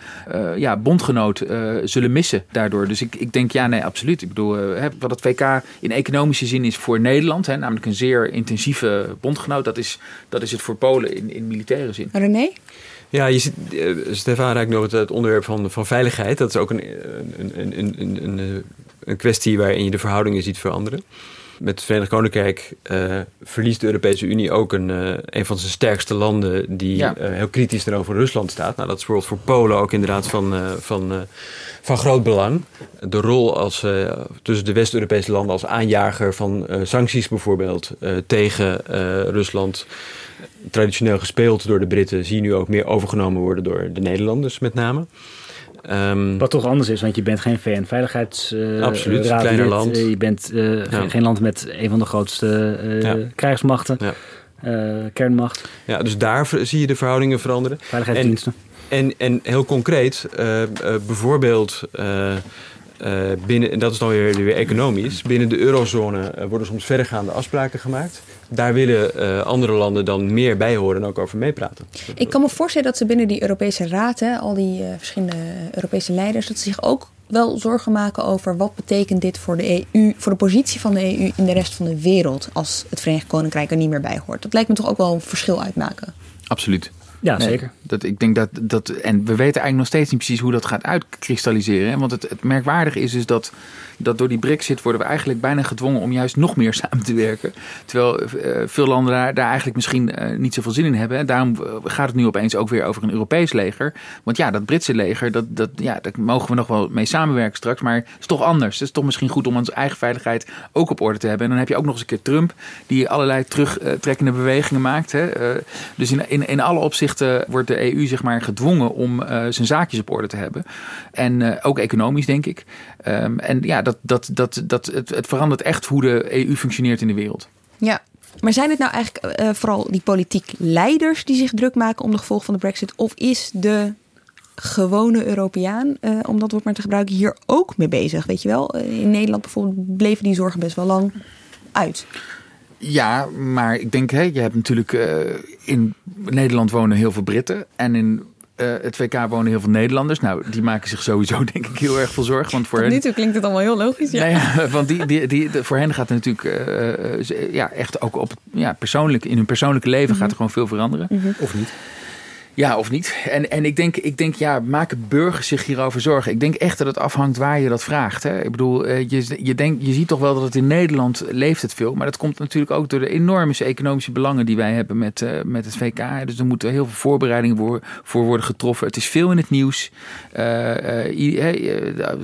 ja, bondgenoot zullen missen daardoor. Dus ik, ik denk ja, nee, absoluut. Ik bedoel, wat het VK in economische zin is voor Nederland, hè, namelijk een zeer intensieve bondgenoot, dat is, dat is het voor Polen in, in militaire zin. René? Ja, je ziet, uh, Stefan raakt nog het, het, onderwerp van, van veiligheid. Dat is ook een, een, een, een, een, een kwestie waarin je de verhoudingen ziet veranderen. Met het Verenigd Koninkrijk uh, verliest de Europese Unie ook een, uh, een van zijn sterkste landen die ja. heel kritisch tegenover Rusland staat. Nou, dat is bijvoorbeeld voor Polen ook inderdaad van, van, van groot belang. De rol als, tussen de West-Europese landen als aanjager van sancties bijvoorbeeld tegen Rusland traditioneel gespeeld door de Britten, zie je nu ook meer overgenomen worden door de Nederlanders met name. Um, Wat toch anders is, want je bent geen VN-veiligheidsraad. Uh, absoluut, raad kleiner lid. land. Je bent ja. geen land met een van de grootste ja. krijgsmachten, ja. kernmacht. Ja, dus daar zie je de verhoudingen veranderen. Veiligheidsdiensten. En, en, en heel concreet, bijvoorbeeld uh, binnen, en dat is dan weer, weer economisch, binnen de eurozone uh, worden soms verdergaande afspraken gemaakt. Daar willen uh, andere landen dan meer bij horen en ook over meepraten. Ik kan me voorstellen dat ze binnen die Europese Raad, hè, al die verschillende Europese leiders, dat ze zich ook wel zorgen maken over wat betekent dit voor de EU, voor de positie van de EU in de rest van de wereld als het Verenigd Koninkrijk er niet meer bij hoort. Dat lijkt me toch ook wel een verschil uitmaken. Absoluut. Ja, nee, zeker. Dat, ik denk dat, dat, en we weten eigenlijk nog steeds niet precies hoe dat gaat uitkristalliseren. Want het, het merkwaardige is dus dat, dat door die brexit worden we eigenlijk bijna gedwongen om juist nog meer samen te werken. Terwijl uh, veel landen daar, eigenlijk misschien uh, niet zoveel zin in hebben. En daarom gaat het nu opeens ook weer over een Europees leger. Want ja, dat Britse leger, dat, dat, ja, daar mogen we nog wel mee samenwerken straks. Maar het is toch anders. Het is toch misschien goed om onze eigen veiligheid ook op orde te hebben. En dan heb je ook nog eens een keer Trump, die allerlei terugtrekkende bewegingen maakt. Hè. Dus in, in, in alle opzichten wordt de EU zeg maar gedwongen om zijn zaakjes op orde te hebben. En ook economisch, denk ik. Ehm, en ja, dat, dat, dat, dat, het, het verandert echt hoe de EU functioneert in de wereld. Ja, maar zijn het nou eigenlijk vooral die politiek leiders die zich druk maken om de gevolgen van de Brexit? Of is de gewone Europeaan, uh, om dat woord maar te gebruiken, hier ook mee bezig. Weet je wel, in Nederland bijvoorbeeld bleven die zorgen best wel lang uit. Ja, maar ik denk, hè, je hebt natuurlijk uh, in Nederland wonen heel veel Britten en in uh, het VK wonen heel veel Nederlanders. Nou, die maken zich sowieso denk ik heel erg veel zorgen. Want voor Tot hen... nu toe klinkt het allemaal heel logisch. Ja, ja want die, die, die, voor hen gaat het natuurlijk uh, ja, echt ook op ja, persoonlijk, in hun persoonlijke leven mm -hmm. gaat er gewoon veel veranderen. Mhm. Mm -hmm. Of niet? Ja, of niet. En, en ik, denk, ik denk, ja, maken burgers zich hierover zorgen? Ik denk echt dat het afhangt waar je dat vraagt. Hè? Ik bedoel, eh, je, je, denkt, je ziet toch wel dat het in Nederland leeft het veel. Maar dat komt natuurlijk ook door de enorme economische belangen die wij hebben met, uh, met het VK. Dus er moeten heel veel voorbereidingen voor, voor worden getroffen. Het is veel in het nieuws. Uh,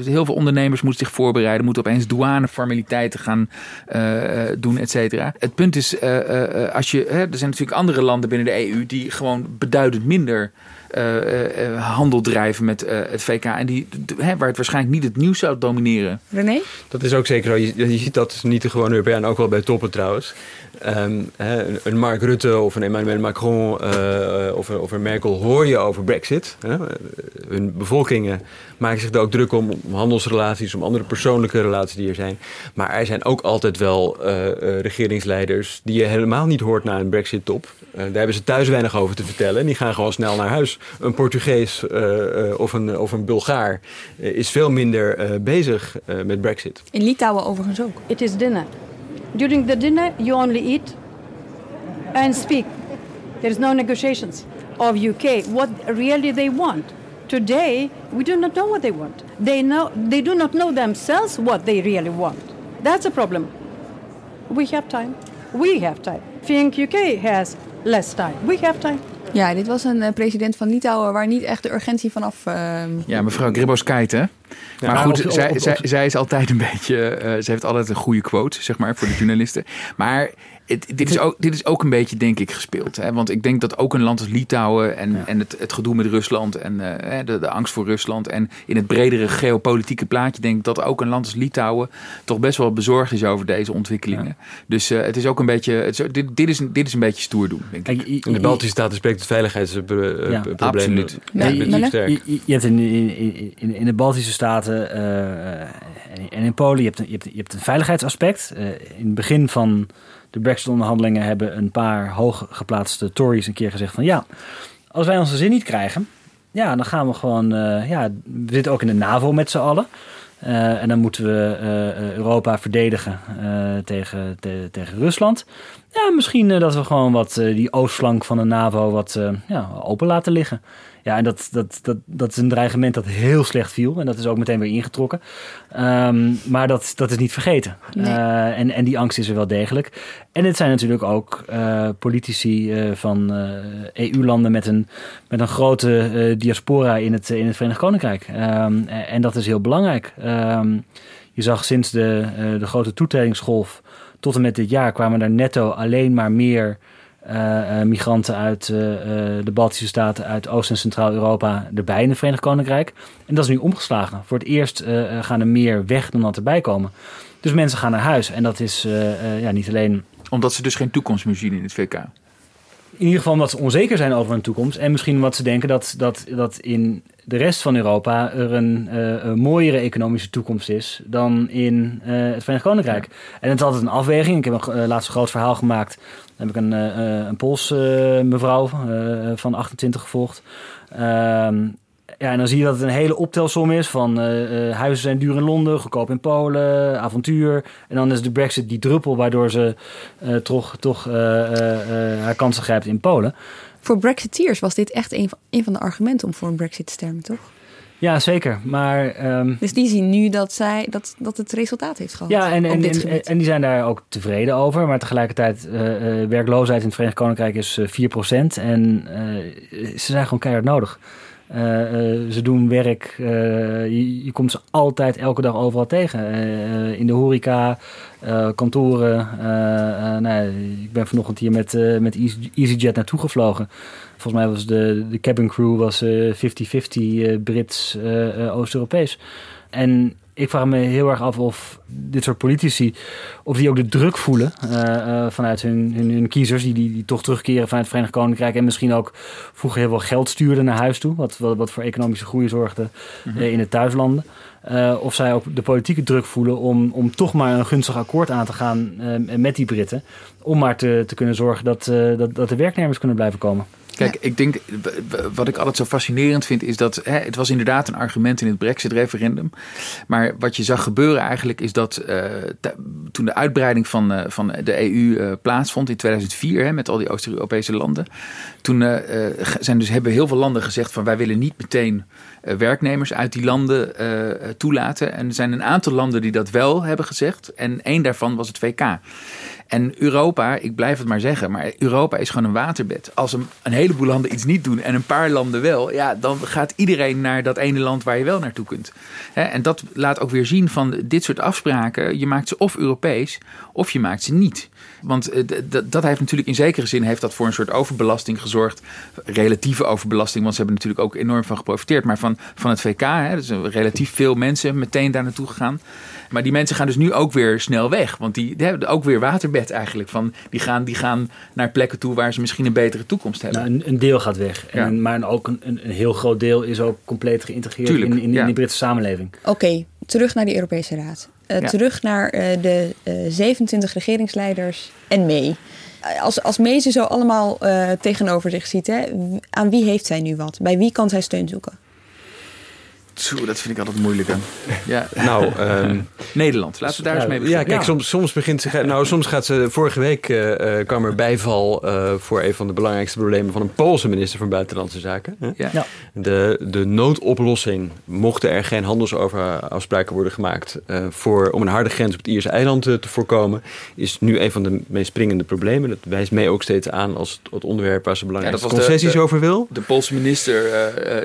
heel veel ondernemers moeten zich voorbereiden. Moeten opeens douaneformaliteiten gaan doen, et cetera. Het punt is, als je, er zijn natuurlijk andere landen binnen de EU die gewoon beduidend minder minder uh, uh, handel drijven met uh, het VK. En die, waar het waarschijnlijk niet het nieuws zou domineren. René? Dat is ook zeker zo. Je, je ziet dat niet de gewone Europeaan, ook wel bij toppen trouwens. Um, hè, een Mark Rutte of een Emmanuel Macron of, of, een Merkel hoor je over Brexit. Hè. Hun bevolkingen maken zich er ook druk om, om handelsrelaties, om andere persoonlijke relaties die er zijn. Maar er zijn ook altijd wel regeringsleiders die je helemaal niet hoort na een Brexit-top. daar hebben ze thuis weinig over te vertellen. En die gaan gewoon snel naar huis. Een Portugees of, een, of een Bulgaar is veel minder bezig met Brexit. In Litouwen overigens ook. It is dinner. During the dinner, you only eat and speak. There is no negotiations of UK. What really they want. Today, we do not know what they want. They know they do not know themselves what they really want. That's a problem. We have time. We have time. Think UK has less time. We have time. Ja, dit was een uh, president van Litouwen waar niet echt de urgentie vanaf. Uh, ja, mevrouw Grybauskaite. Maar ja, goed, op, zij, op, op, zij, zij, is altijd een beetje. Uh, ze heeft altijd een goede quote, zeg maar, voor de journalisten. Maar het, dit, is ook, dit is ook een beetje, denk ik, gespeeld. Hè? Want ik denk dat ook een land als Litouwen en, ja. en het, het gedoe met Rusland en uh, de, de angst voor Rusland en in het bredere geopolitieke plaatje denk ik dat ook een land als Litouwen toch best wel bezorgd is over deze ontwikkelingen. Ja. Dus uh, het is ook een beetje, het is, dit, dit, is, dit is een beetje stoer doen, denk ik. In de Baltische Staten spreekt het veiligheidsprobleem ja, absoluut. Ja, je, je, je, hebt in, in, in, in de Baltische Staten uh, en in Polen, je hebt, je hebt, je hebt een veiligheidsaspect. Uh, in het begin van de Brexit-onderhandelingen hebben een paar hooggeplaatste Tories een keer gezegd van ja, als wij onze zin niet krijgen, ja, dan gaan we gewoon, uh, ja, we zitten ook in de NAVO met z'n allen. Uh, en dan moeten we uh, Europa verdedigen tegen, te, tegen Rusland. Ja, misschien dat we gewoon wat die oostflank van de NAVO wat ja, open laten liggen. Ja, en dat, dat, dat, dat is een dreigement dat heel slecht viel. En dat is ook meteen weer ingetrokken. Um, maar dat, dat is niet vergeten. Nee. Uh, en, en die angst is er wel degelijk. En het zijn natuurlijk ook uh, politici uh, van EU-landen met een, met een grote diaspora in het, in het Verenigd Koninkrijk. Um, en dat is heel belangrijk. Um, je zag sinds de, de grote toetredingsgolf tot en met dit jaar kwamen er netto alleen maar meer uh, migranten uit uh, de Baltische Staten, uit Oost- en Centraal-Europa erbij in het Verenigd Koninkrijk. En dat is nu omgeslagen. Voor het eerst gaan er meer weg dan dat erbij komen. Dus mensen gaan naar huis. En dat is ja, niet alleen. Omdat ze dus geen toekomst meer zien in het VK. In ieder geval omdat ze onzeker zijn over hun toekomst. En misschien omdat ze denken dat, dat, dat in de rest van Europa er een, uh, een mooiere economische toekomst is dan in uh, het Verenigd Koninkrijk. Ja. En het is altijd een afweging. Ik heb een uh, laatst groot verhaal gemaakt. Dan heb ik een, een Pools mevrouw van 28 gevolgd. Ehm, ja, en dan zie je dat het een hele optelsom is van uh, huizen zijn duur in Londen, goedkoop in Polen, avontuur. En dan is de brexit die druppel waardoor ze uh, toch, toch haar kansen grijpt in Polen. Voor brexiteers was dit echt een van, een van de argumenten om voor een brexit te stemmen, toch? Ja, zeker. Maar, um, dus die zien nu dat, zij, dat, dat het resultaat heeft gehad. Ja, en, en, en, en, die zijn daar ook tevreden over. Maar tegelijkertijd, uh, werkloosheid in het Verenigd Koninkrijk is uh, 4%. En ze zijn gewoon keihard nodig. Uh, uh, ze doen werk, uh, je, je, komt ze altijd elke dag overal tegen. in de horeca, kantoren. nou, ik ben vanochtend hier met, met EasyJet naartoe gevlogen. Volgens mij was de, de cabin crew was 50-50 Brits, Oost-Europees. En ik vraag me heel erg af of dit soort politici, of die ook de druk voelen uh, vanuit hun, hun, hun, kiezers, die, die, die toch terugkeren vanuit het Verenigd Koninkrijk en misschien ook vroeger heel veel geld stuurden naar huis toe, wat, wat, wat voor economische groei zorgde mhm. in de thuislanden. of zij ook de politieke druk voelen om, om toch maar een gunstig akkoord aan te gaan met die Britten. Om maar te, te kunnen zorgen dat, dat, dat de werknemers kunnen blijven komen. Kijk, ik denk, wat ik altijd zo fascinerend vind, is dat hè, het was inderdaad een argument in het Brexit-referendum. Maar wat je zag gebeuren eigenlijk is dat uh, toen de uitbreiding van, uh, van de EU uh, eh, plaatsvond in 2004, hè, met al die Oost-Europese landen. Toen zijn dus, hebben heel veel landen gezegd van wij willen niet meteen werknemers uit die landen toelaten. En er zijn een aantal landen die dat wel hebben gezegd. En één daarvan was het VK. En Europa, ik blijf het maar zeggen, maar Europa is gewoon een waterbed. Als een, heleboel landen iets niet doen en een paar landen wel, ja, dan gaat iedereen naar dat ene land waar je wel naartoe kunt. en dat laat ook weer zien van dit soort afspraken. Je maakt ze of Europees of je maakt ze niet. Want eh, dat heeft natuurlijk in zekere zin heeft dat voor een soort overbelasting gezorgd. Relatieve overbelasting, want ze hebben natuurlijk ook enorm van geprofiteerd. Maar van, van het VK, hè, dus relatief veel mensen meteen daar naartoe gegaan. Maar die mensen gaan dus nu ook weer snel weg. Want die, die hebben ook weer waterbed eigenlijk. Van, die, gaan, die gaan naar plekken toe waar ze misschien een betere toekomst hebben. Nou, een, een, deel gaat weg. En, Maar ook een, een, heel groot deel is ook compleet geïntegreerd in, in, in, die Britse samenleving. Oké, terug naar de Europese Raad. Uh, Terug naar uh, de uh, eh, 27 regeringsleiders en mee. Als, als May ze zo allemaal tegenover zich ziet, hè, aan wie heeft zij nu wat? Bij wie kan zij steun zoeken? Zo, dat vind ik altijd moeilijk. Ja. Nou, um, Nederland. Laten we daar eens mee beginnen. Ja, kijk, Soms, soms begint ze. Nou, soms gaat ze. Vorige week uh, kwam er bijval uh, voor een van de belangrijkste problemen van een Poolse minister van Buitenlandse Zaken. Hè? Ja. De, de noodoplossing, mochten er geen handelsafspraken worden gemaakt uh, voor, om een harde grens op het Ierse eiland te voorkomen, is nu een van de meest springende problemen. Dat wijst mee ook steeds aan als het, onderwerp waar ze belangrijke concessies over wil. De Poolse minister,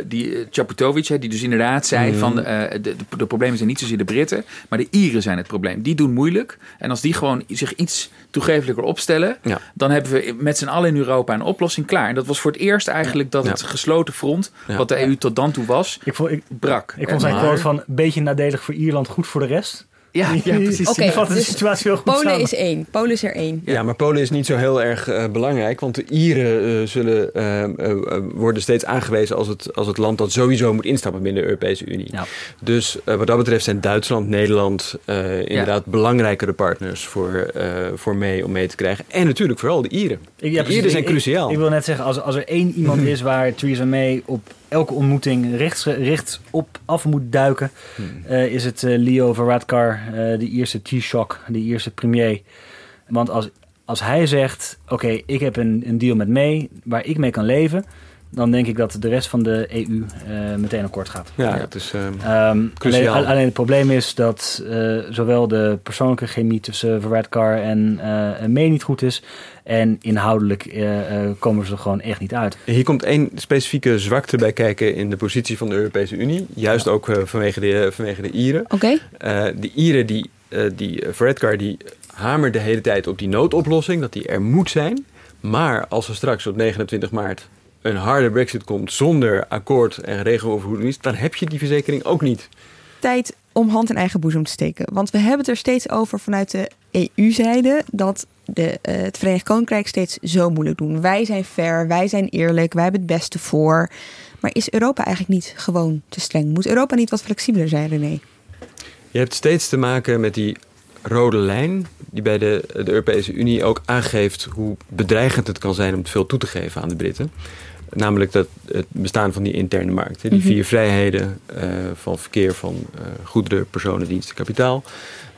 die Chaputowicz, die dus inderdaad zei mhm. van uh, de, de, problemen zijn niet zozeer de Britten, maar de Ieren zijn het probleem. Die doen moeilijk. En als die gewoon zich iets toegevelijker opstellen, dan hebben we met z'n allen in Europa een oplossing klaar. En dat was voor het eerst eigenlijk dat het gesloten front, wat de EU tot dan toe was, ik vond, ik, brak. Ik vond zijn quote van beetje nadelig voor Ierland, goed voor de rest. Ja, ja precies. Okay, die de dus situatie heel goed Polen is één. Polen is er één. Ja, maar Polen is niet zo heel erg uh, belangrijk. Want de Ieren uh, zullen, uh, worden steeds aangewezen als het, als het land dat sowieso moet instappen binnen de Europese Unie. Ja. Dus wat dat betreft zijn Duitsland, Nederland inderdaad belangrijkere partners voor, voor mee om mee te krijgen. En natuurlijk vooral de Ieren. Ja, de Ieren zijn cruciaal. Ik, ik, wil net zeggen, als, als er één iemand is waar Theresa May op elke ontmoeting rechts, rechts op af moet duiken, hmm. uh, is het uh, Leo Varadkar, uh, de Ierse Taoiseach, de Ierse premier. Want als, als hij zegt, oké, ik heb een, een deal met mee waar ik mee kan leven dan denk ik dat de rest van de EU uh, meteen akkoord gaat. Ja, dat is um, alleen, alleen, het probleem is dat uh, zowel de persoonlijke chemie tussen Verwaardkar en uh, May niet goed is. En inhoudelijk komen ze er gewoon echt niet uit. Hier komt één specifieke zwakte bij kijken in de positie van de Europese Unie. Juist ook vanwege, de, vanwege de Ieren. Oké. Okay. de Ieren, die, die Verwaardkar, die hamert de hele tijd op die noodoplossing. Dat die er moet zijn. Maar als we straks op 29 maart een harde brexit komt zonder akkoord en regeloverhoeding is, dan heb je die verzekering ook niet. Tijd om hand in eigen boezem te steken. Want we hebben het er steeds over vanuit de EU-zijde dat de, uh, het Verenigd Koninkrijk steeds zo moeilijk doen. Wij zijn fair, wij zijn eerlijk, wij hebben het beste voor. Maar is Europa eigenlijk niet gewoon te streng? Moet Europa niet wat flexibeler zijn, René? Je hebt steeds te maken met die rode lijn die bij de, de Europese Unie ook aangeeft hoe bedreigend het kan zijn om te veel toe te geven aan de Britten. Namelijk dat het bestaan van die interne markt. Die mhm. vier vrijheden uh, van verkeer van uh, goederen, personen, diensten, kapitaal.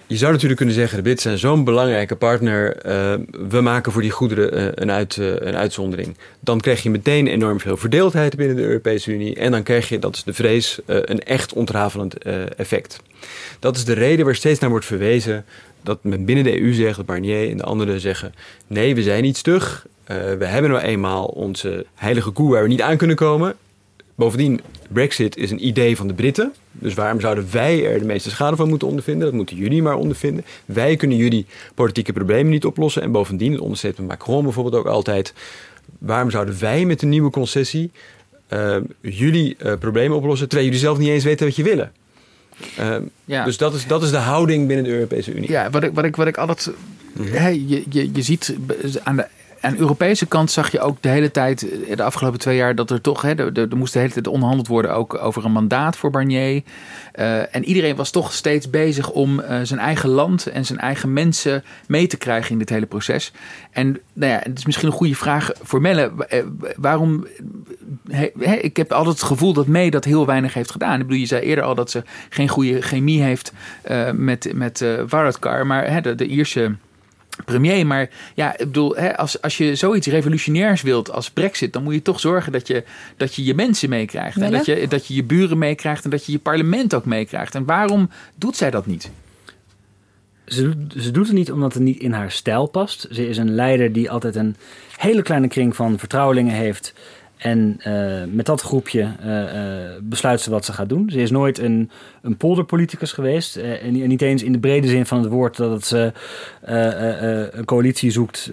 Je zou natuurlijk kunnen zeggen, de Britten zijn zo'n belangrijke partner. Uh, we maken voor die goederen een, uit, een uitzondering. Dan krijg je meteen enorm veel verdeeldheid binnen de Europese Unie. En dan krijg je, dat is de vrees, een echt ontrafelend effect. Dat is de reden waar steeds naar wordt verwezen dat men binnen de EU zegt, Barnier en de anderen zeggen: nee, we zijn niet stug. Uh, we hebben nou eenmaal onze heilige koe waar we niet aan kunnen komen. Bovendien, Brexit is een idee van de Britten. Dus waarom zouden wij er de meeste schade van moeten ondervinden? Dat moeten jullie maar ondervinden. Wij kunnen jullie politieke problemen niet oplossen. En bovendien, het onderstreept Macron bijvoorbeeld ook altijd. waarom zouden wij met een nieuwe concessie uh, jullie uh, problemen oplossen, terwijl jullie zelf niet eens weten wat je willen? Uh, ja. Dus dat is, dat is de houding binnen de Europese Unie. Ja, wat ik, wat ik, wat ik altijd. Mm -hmm. je, je, je ziet aan de aan Europese kant zag je ook de hele tijd, de afgelopen twee jaar, dat er toch, hè, er, er moest de hele tijd onderhandeld worden ook over een mandaat voor Barnier. Uh, en iedereen was toch steeds bezig om uh, zijn eigen land en zijn eigen mensen mee te krijgen in dit hele proces. En nou ja, het is misschien een goede vraag voor Melle. Waarom? He, he, ik heb altijd het gevoel dat May dat heel weinig heeft gedaan. Ik bedoel, je zei eerder al dat ze geen goede chemie heeft met, met Varadkar, maar hè, de, de Ierse premier. Maar ja, ik bedoel, hè, als, als je zoiets revolutionairs wilt als Brexit, dan moet je toch zorgen dat je dat je, je mensen meekrijgt. En dat je, dat je je buren meekrijgt en dat je je parlement ook meekrijgt. En waarom doet zij dat niet? Ze, ze doet het niet omdat het niet in haar stijl past. Ze is een leider die altijd een hele kleine kring van vertrouwelingen heeft. En uh, met dat groepje uh, uh, besluit ze wat ze gaat doen. Ze is nooit een, een polderpoliticus geweest. en niet eens in de brede zin van het woord dat ze een coalitie zoekt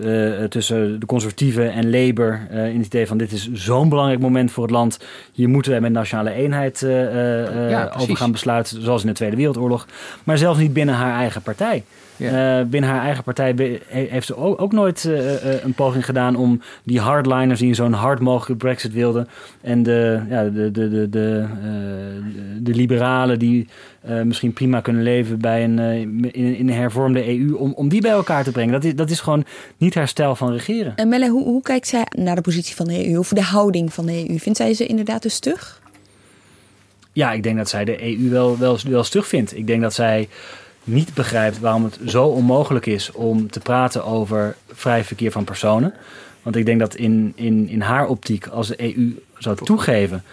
tussen de conservatieven en Labour. in het idee van dit is zo'n belangrijk moment voor het land. Hier moeten wij met nationale eenheid ja, over gaan besluiten. Zoals in de Tweede Wereldoorlog. Maar zelfs niet binnen haar eigen partij. Uh, binnen haar eigen partij heeft ze ook, ook nooit uh, een poging gedaan om die hardliners die zo hard mogelijk Brexit wilden. En de, ja, de, de, de, de, de liberalen die misschien prima kunnen leven bij een, in, in een hervormde EU, om, om die bij elkaar te brengen. Dat is, dat is gewoon niet haar stijl van regeren. En Melle, hoe, hoe kijkt zij naar de positie van de EU of de houding van de EU? Vindt zij ze inderdaad te stug? Ja, ik denk dat zij de EU wel, wel, wel stug vindt. Ik denk dat zij niet begrijpt waarom het zo onmogelijk is om te praten over vrij verkeer van personen. Want ik denk dat in, in, in haar optiek, als de EU zou toegeven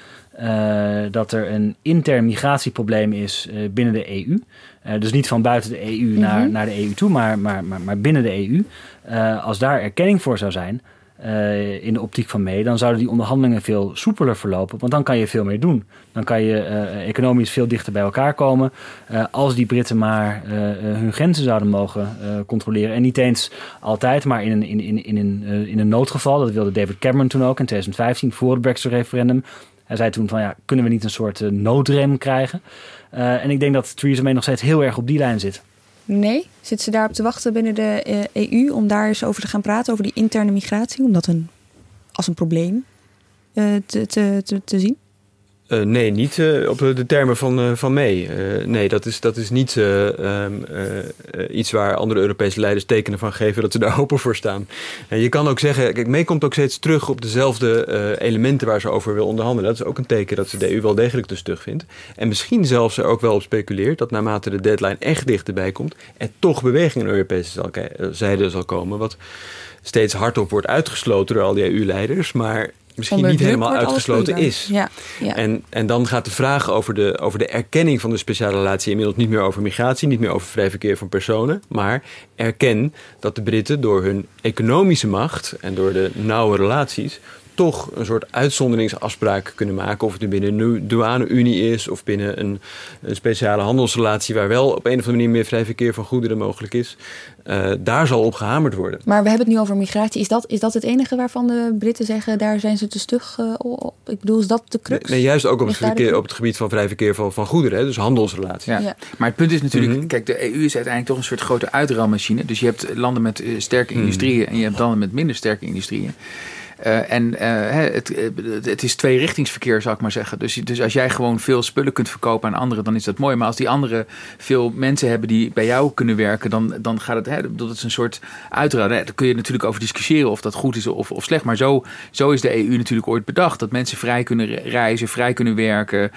uh, dat er een intern migratieprobleem is uh, binnen de EU. Uh, dus niet van buiten de EU naar, naar de EU toe, maar, maar, maar, maar binnen de EU. als daar erkenning voor zou zijn, uh, in de optiek van mee, dan zouden die onderhandelingen veel soepeler verlopen. Want dan kan je veel meer doen. Dan kan je uh, economisch veel dichter bij elkaar komen. Uh, als die Britten maar hun grenzen zouden mogen controleren. En niet eens altijd, maar in een, in, in, in, een, in een noodgeval. Dat wilde David Cameron toen ook in 2015 voor het Brexit-referendum. Hij zei toen van ja, kunnen we niet een soort noodrem krijgen? en ik denk dat Theresa May nog steeds heel erg op die lijn zit. Nee, zit ze daarop te wachten binnen de EU om daar eens over te gaan praten, over die interne migratie, om dat een, als een probleem uh, te, te, te, te zien? Uh, nee, niet uh, op de termen van, uh, van mee. nee, dat is, dat is niet um, iets waar andere Europese leiders tekenen van geven dat ze daar open voor staan. En je kan ook zeggen, kijk, mee komt ook steeds terug op dezelfde elementen waar ze over wil onderhandelen. Dat is ook een teken dat ze de EU wel degelijk te stug vindt. En misschien zelfs er ook wel op speculeert dat naarmate de deadline echt dichterbij komt, er toch beweging in Europese zijde zal komen. Wat steeds hardop wordt uitgesloten door al die EU-leiders. Maar misschien niet helemaal uitgesloten is. Ja, ja. En, en dan gaat de vraag over de, over de erkenning van de speciale relatie inmiddels niet meer over migratie, niet meer over vrij verkeer van personen, maar erken dat de Britten door hun economische macht en door de nauwe relaties toch een soort uitzonderingsafspraak kunnen maken. Of het nu binnen een douane-unie is of binnen een, een, speciale handelsrelatie waar wel op een of andere manier meer vrij verkeer van goederen mogelijk is. Uh, daar zal op gehamerd worden. Maar we hebben het nu over migratie. Is dat, is dat het enige waarvan de Britten zeggen daar zijn ze te stug uh, op? Ik bedoel, is dat de crux? Nee, juist ook op het, verkeer, op het, gebied van vrij verkeer van, van goederen, hè, dus handelsrelaties. Ja. ja. Maar het punt is natuurlijk, mm -hmm. kijk, de EU is uiteindelijk toch een soort grote uitruilmachine. Dus je hebt landen met uh, sterke mm. industrieën en je hebt landen met minder sterke industrieën. Uh, en uh, het, het is tweerichtingsverkeer, zou ik maar zeggen. Dus, dus als jij gewoon veel spullen kunt verkopen aan anderen, dan is dat mooi. Maar als die anderen veel mensen hebben die bij jou kunnen werken, dan, dan gaat het, hè, dat is een soort uitruil. Daar kun je natuurlijk over discussiëren of dat goed is of, of slecht. Maar zo, zo is de EU natuurlijk ooit bedacht. Dat mensen vrij kunnen reizen, vrij kunnen werken.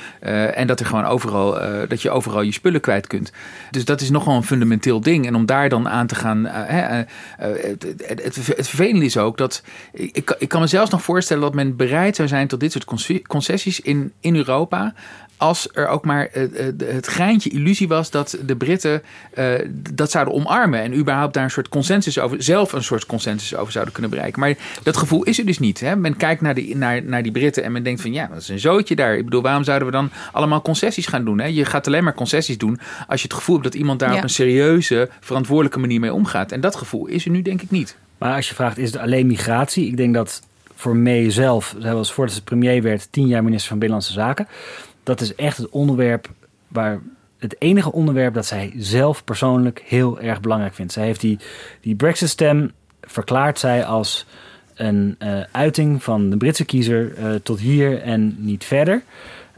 En dat, er gewoon overal, dat je overal je spullen kwijt kunt. Dus dat is nogal een fundamenteel ding. En om daar dan aan te gaan. het, het, het, vervelende is ook dat. Ik kan me zelfs nog voorstellen dat men bereid zou zijn tot dit soort concessies in, in Europa. Als er ook maar het greintje illusie was dat de Britten uh, dat zouden omarmen. En überhaupt daar een soort consensus over, zelf een soort consensus over zouden kunnen bereiken. Maar dat gevoel is er dus niet. Hè? Men kijkt naar die, naar, naar die Britten en men denkt van ja, dat is een zootje daar. Ik bedoel, waarom zouden we dan allemaal concessies gaan doen? Hè? Je gaat alleen maar concessies doen als je het gevoel hebt dat iemand daar ja. op een serieuze, verantwoordelijke manier mee omgaat. En dat gevoel is er nu denk ik niet. Maar als je vraagt, is het alleen migratie? Ik denk dat voor May zelf. Zij was voordat ze premier werd tien jaar minister van Binnenlandse Zaken. Dat is echt het onderwerp waar het enige onderwerp dat zij zelf persoonlijk heel erg belangrijk vindt. Zij heeft die, die Brexit-stem verklaart zij als een uh, uiting van de Britse kiezer uh, tot hier en niet verder.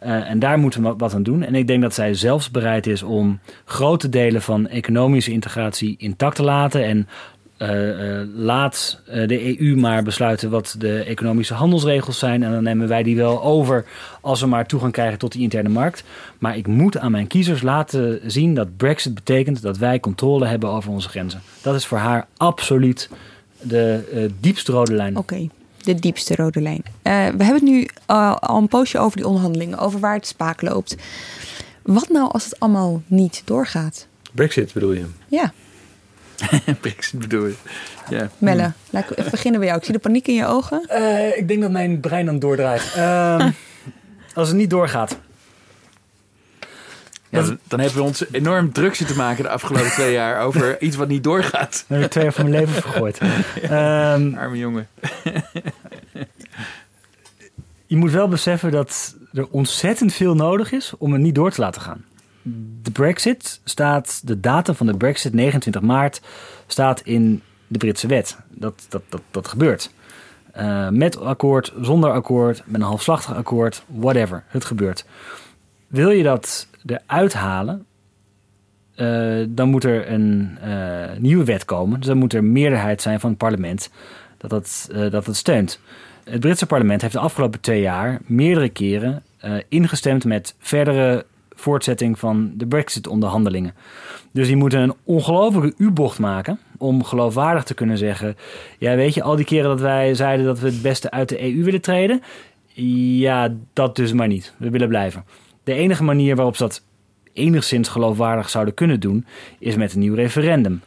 Uh, en daar moeten we wat aan doen. En ik denk dat zij zelfs bereid is om grote delen van economische integratie intact te laten. En uh, uh, laat de EU maar besluiten wat de economische handelsregels zijn. En dan nemen wij die wel over als we maar toegang krijgen tot die interne markt. Maar ik moet aan mijn kiezers laten zien dat Brexit betekent dat wij controle hebben over onze grenzen. Dat is voor haar absoluut de diepste rode lijn. Oké. Okay de diepste rode lijn. Uh, we hebben het nu uh, al een poosje over die onderhandelingen, over waar het spaak loopt. Wat nou als het allemaal niet doorgaat? Brexit bedoel je? Ja. Brexit bedoel je? Ja. Melle, hmm. laat ik even beginnen bij jou. Ik zie de paniek in je ogen. Uh, ik denk dat mijn brein dan doordraait. Ehm, als het niet doorgaat. Ja, dan, dan hebben we ons enorm druk zitten maken de afgelopen twee jaar over iets wat niet doorgaat. Dan heb ik twee jaar van mijn leven vergooid. Ja, um, arme jongen. je moet wel beseffen dat er ontzettend veel nodig is om het niet door te laten gaan. De Brexit staat, de datum van de Brexit, 29 maart, staat in de Britse wet. Dat, dat, dat, dat gebeurt. Uh, met akkoord, zonder akkoord, met een halfslachtig akkoord, whatever. Het gebeurt. Wil je dat eruit halen, uh, dan moet er een uh, nieuwe wet komen. Dus dan moet er meerderheid zijn van het parlement dat uh, dat het steunt. Het Britse parlement heeft de afgelopen twee jaar meerdere keren ingestemd met verdere voortzetting van de Brexit-onderhandelingen. Dus die moeten een ongelofelijke U-bocht maken om geloofwaardig te kunnen zeggen: Ja, weet je, al die keren dat wij zeiden dat we het beste uit de EU willen treden, ja, dat dus maar niet. We willen blijven. De enige manier waarop ze dat enigszins geloofwaardig zouden kunnen doen, is met een nieuw referendum.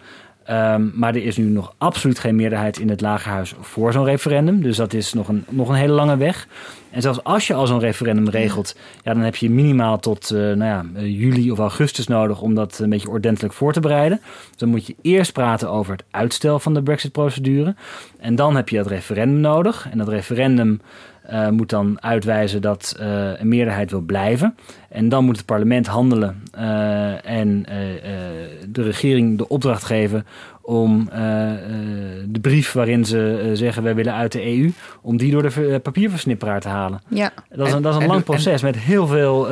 Um, maar er is nu nog absoluut geen meerderheid in het Lagerhuis voor zo'n referendum. Dus dat is nog een, nog een hele lange weg. En zelfs als je al zo'n referendum regelt, ja, dan heb je minimaal tot uh, nou ja, juli of augustus nodig om dat een beetje ordentelijk voor te bereiden. Dus dan moet je eerst praten over het uitstel van de Brexit-procedure. En dan heb je dat referendum nodig. En dat referendum uh, moet dan uitwijzen dat uh, een meerderheid wil blijven. En dan moet het parlement handelen uh, en de regering de opdracht geven om de brief waarin ze zeggen wij willen uit de EU, om die door de papierversnipperaar te halen. Ja. Dat is een, dat is een lang proces met heel veel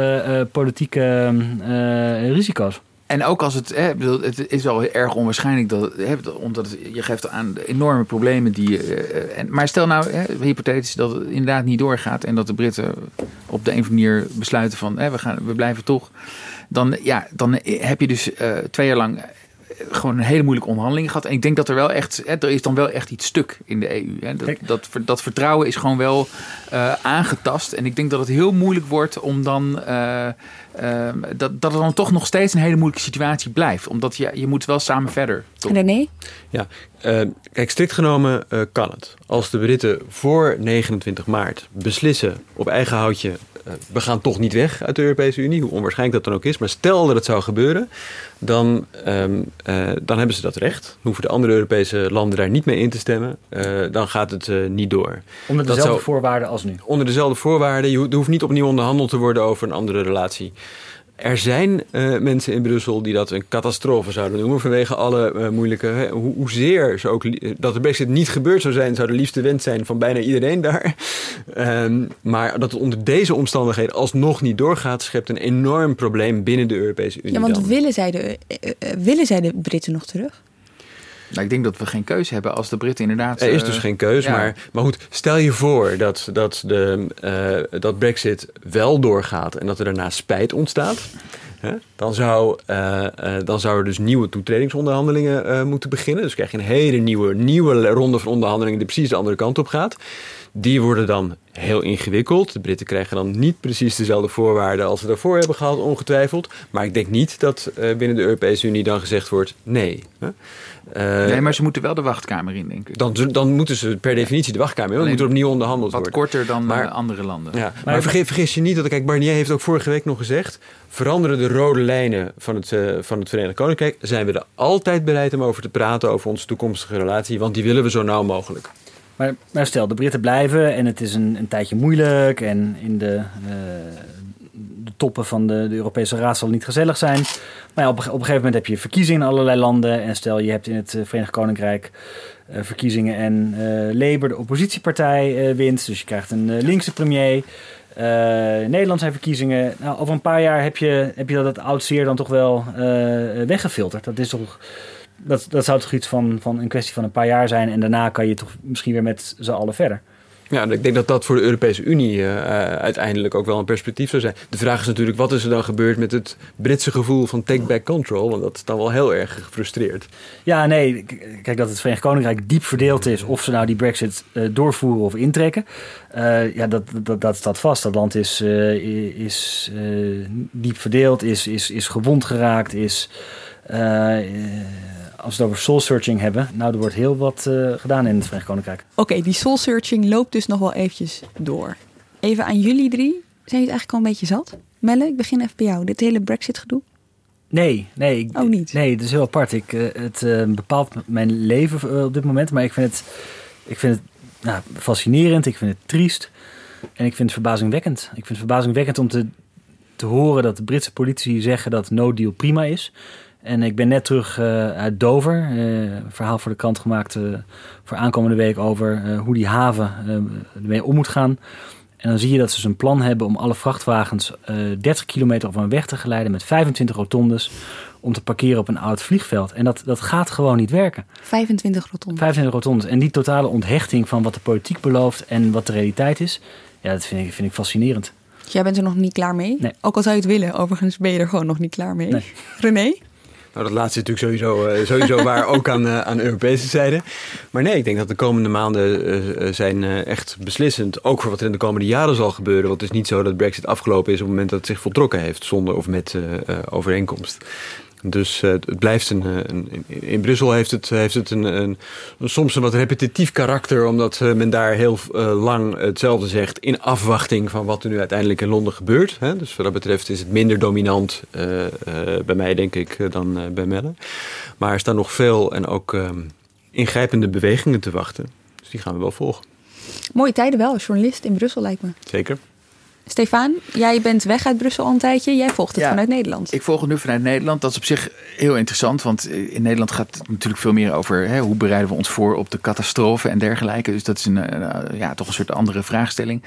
politieke risico's. En ook als het, hè, het is wel erg onwaarschijnlijk dat, hè, omdat je geeft aan enorme problemen die. Uh, en, maar stel nou, hè, hypothetisch, dat het inderdaad niet doorgaat en dat de Britten op de een of andere manier besluiten van hè, we, gaan, we blijven toch. Dan, ja, dan heb je dus uh, twee jaar lang gewoon een hele moeilijke onderhandeling gehad. En ik denk dat er wel echt, hè, er is dan wel echt iets stuk in de EU. Hè. Dat, dat, dat, vertrouwen is gewoon wel uh, aangetast. En ik denk dat het heel moeilijk wordt om dan. Uh, uh, dat, dat het dan toch nog steeds een hele moeilijke situatie blijft. Omdat je, je moet wel samen verder. René? Ja, kijk, strikt genomen kan het. Als de Britten voor 29 maart beslissen op eigen houtje we gaan toch niet weg uit de Europese Unie, hoe onwaarschijnlijk dat dan ook is. Maar stel dat het zou gebeuren, dan, um, uh, dan hebben ze dat recht. Hoeven de andere Europese landen daar niet mee in te stemmen. Uh, dan gaat het uh, niet door. Onder dezelfde zou, voorwaarden als nu? Onder dezelfde voorwaarden. Je, hoeft niet opnieuw onderhandeld te worden over een andere relatie. Er zijn uh, mensen in Brussel die dat een catastrofe zouden noemen vanwege alle uh, moeilijke. Hè, ho hoezeer ze ook dat de Brexit niet gebeurd zou zijn, zou de liefste wens zijn van bijna iedereen daar. Um, maar dat het onder deze omstandigheden alsnog niet doorgaat, schept een enorm probleem binnen de Europese Unie. Ja, want willen zij, de, uh, willen zij de Britten nog terug? Nou, ik denk dat we geen keuze hebben als de Britten inderdaad. Er is dus geen keuze. Ja. Maar, maar goed, stel je voor dat, dat, de, uh, dat Brexit wel doorgaat en dat er daarna spijt ontstaat. Hè? Dan, zou, uh, uh, dan zou er dus nieuwe toetredingsonderhandelingen moeten beginnen. Dus krijg je een hele nieuwe, nieuwe ronde van onderhandelingen die precies de andere kant op gaat. Die worden dan heel ingewikkeld. De Britten krijgen dan niet precies dezelfde voorwaarden als ze daarvoor hebben gehad, ongetwijfeld. Maar ik denk niet dat binnen de Europese Unie dan gezegd wordt nee. Hè? Uh, nee, maar ze moeten wel de wachtkamer in, denk ik. Dan, dan moeten ze per definitie de wachtkamer in. Dan moet er opnieuw onderhandeld wat worden. Wat korter dan maar, andere landen. Ja, maar, maar vergis, vergis, je niet dat, kijk, Barnier heeft ook vorige week nog gezegd... veranderen de rode lijnen van het, uh, van het Verenigd Koninkrijk... zijn we er altijd bereid om over te praten over onze toekomstige relatie... want die willen we zo nauw mogelijk. Maar, maar, stel, de Britten blijven en het is een, een tijdje moeilijk en in de, de toppen van de, de, Europese Raad zal niet gezellig zijn. Maar op, op, een gegeven moment heb je verkiezingen in allerlei landen. En stel je hebt in het Verenigd Koninkrijk uh, verkiezingen en uh, Labour, de oppositiepartij, wint. Dus je krijgt een linkse premier. in Nederland zijn verkiezingen. Nou, over een paar jaar heb je, heb je dat het oud zeer dan toch wel weggefilterd. Dat is toch. Dat, dat zou toch iets van, van een kwestie van een paar jaar zijn. En daarna kan je toch misschien weer met z'n allen verder. Ja, ik denk dat dat voor de Europese Unie uh, uiteindelijk ook wel een perspectief zou zijn. De vraag is natuurlijk, wat is er dan gebeurd met het Britse gevoel van take back control? Want dat is dan wel heel erg gefrustreerd. Ja, nee, kijk dat het Verenigd Koninkrijk diep verdeeld is of ze nou die brexit uh, doorvoeren of intrekken. Uh, ja, dat, dat, dat staat vast. Dat land is, is diep verdeeld, is, is, is gewond geraakt, is als we het over soul searching hebben, nou, er wordt heel wat uh, gedaan in het Verenigd Koninkrijk. Oké, die soul searching loopt dus nog wel eventjes door. Even aan jullie drie. Zijn jullie het eigenlijk al een beetje zat? Melle, ik begin even bij jou. Dit hele Brexit-gedoe? Nee, nee. Ik, oh, niet? Nee, het is heel apart. Ik, uh, het uh, bepaalt mijn leven op dit moment. Maar ik vind het, ik vind het nou, fascinerend. Ik vind het triest. En ik vind het verbazingwekkend. Ik vind het verbazingwekkend om te, te horen dat de Britse politie zeggen dat no deal prima is. En ik ben net terug uh, uit Dover. Uh, een verhaal voor de krant gemaakt uh, voor aankomende week over hoe die haven ermee om moet gaan. En dan zie je dat ze een plan hebben om alle vrachtwagens 30 kilometer op een weg te geleiden met 25 rotondes om te parkeren op een oud vliegveld. En dat, dat gaat gewoon niet werken. 25 rotondes. 25 rotondes. En die totale onthechting van wat de politiek belooft en wat de realiteit is, ja, dat vind ik, vind ik fascinerend. Jij bent er nog niet klaar mee? Nee. Ook al zou je het willen, overigens ben je er gewoon nog niet klaar mee. Nee. René? Nou, dat laatste is natuurlijk sowieso, uh, sowieso waar, ook aan, uh, aan Europese zijde. Maar nee, ik denk dat de komende maanden uh, zijn echt beslissend. Ook voor wat er in de komende jaren zal gebeuren. Want het is niet zo dat Brexit afgelopen is op het moment dat het zich voltrokken heeft. Zonder of met overeenkomst. Dus uh, het blijft een, een, In Brussel heeft het, heeft het een, een, soms een wat repetitief karakter, omdat uh, men daar heel uh, lang hetzelfde zegt. in afwachting van wat er nu uiteindelijk in Londen gebeurt. Hè? Dus wat dat betreft is het minder dominant bij mij, denk ik, dan bij Melle. Maar er staan nog veel en ook ingrijpende bewegingen te wachten. Dus die gaan we wel volgen. Mooie tijden wel, als journalist in Brussel lijkt me. Zeker. Stefan, jij bent weg uit Brussel al een tijdje. Jij volgt het ja, vanuit Nederland. Ik volg het nu vanuit Nederland. Dat is op zich heel interessant. Want in Nederland gaat het natuurlijk veel meer over hè, hoe bereiden we ons voor op de catastrofe en dergelijke. Dus dat is een, ja, toch een soort andere vraagstelling.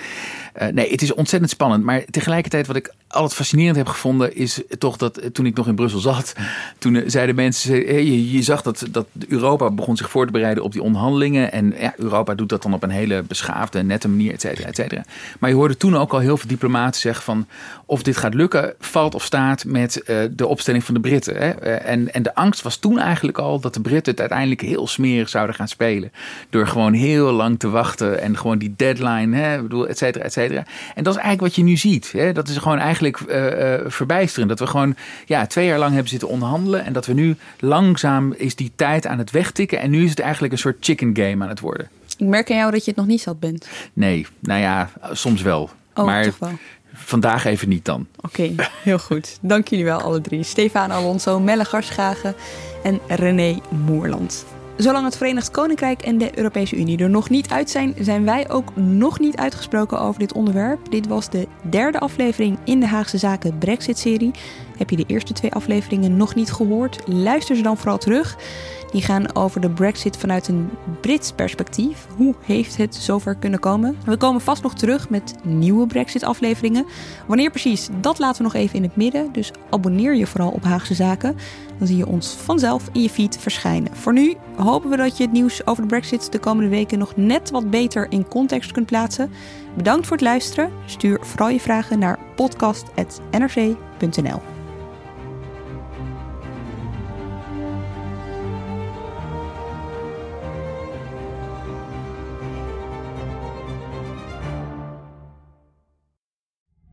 Uh, nee, het is ontzettend spannend. Maar tegelijkertijd wat ik altijd fascinerend heb gevonden is toch dat toen ik nog in Brussel zat. Toen zeiden mensen, je, je zag dat, dat Europa begon zich voor te bereiden op die onderhandelingen. En ja, Europa doet dat dan op een hele beschaafde, nette manier, et cetera, et cetera. Maar je hoorde toen ook al heel veel diplomaten zeggen van of dit gaat lukken, valt of staat met uh, de opstelling van de Britten. Hè? Uh, en, en de angst was toen eigenlijk al dat de Britten het uiteindelijk heel smerig zouden gaan spelen. Door gewoon heel lang te wachten en gewoon die deadline, hè, bedoel, et cetera, et cetera. En dat is eigenlijk wat je nu ziet. Hè? Dat is gewoon eigenlijk uh, verbijsterend. Dat we gewoon ja, twee jaar lang hebben zitten onderhandelen en dat we nu langzaam is die tijd aan het wegtikken. En nu is het eigenlijk een soort chicken game aan het worden. Ik merk aan jou dat je het nog niet zat bent. Nee, nou ja, soms wel. Oh, maar toch wel. Vandaag even niet dan. Oké, heel goed. Dank jullie wel alle drie. Stefan Alonso, Melle Garschagen en René Moerland. Zolang het Verenigd Koninkrijk en de Europese Unie er nog niet uit zijn, zijn wij ook nog niet uitgesproken over dit onderwerp. Dit was de derde aflevering in de Haagse Zaken Brexit-serie. Heb je de eerste twee afleveringen nog niet gehoord? Luister ze dan vooral terug. Die gaan over de Brexit vanuit een Brits perspectief. Hoe heeft het zover kunnen komen? We komen vast nog terug met nieuwe Brexit-afleveringen. Wanneer precies, dat laten we nog even in het midden. Dus abonneer je vooral op Haagse Zaken. Dan zie je ons vanzelf in je feed verschijnen. Voor nu hopen we dat je het nieuws over de Brexit de komende weken nog net wat beter in context kunt plaatsen. Bedankt voor het luisteren. Stuur vooral je vragen naar podcast.nrc.nl.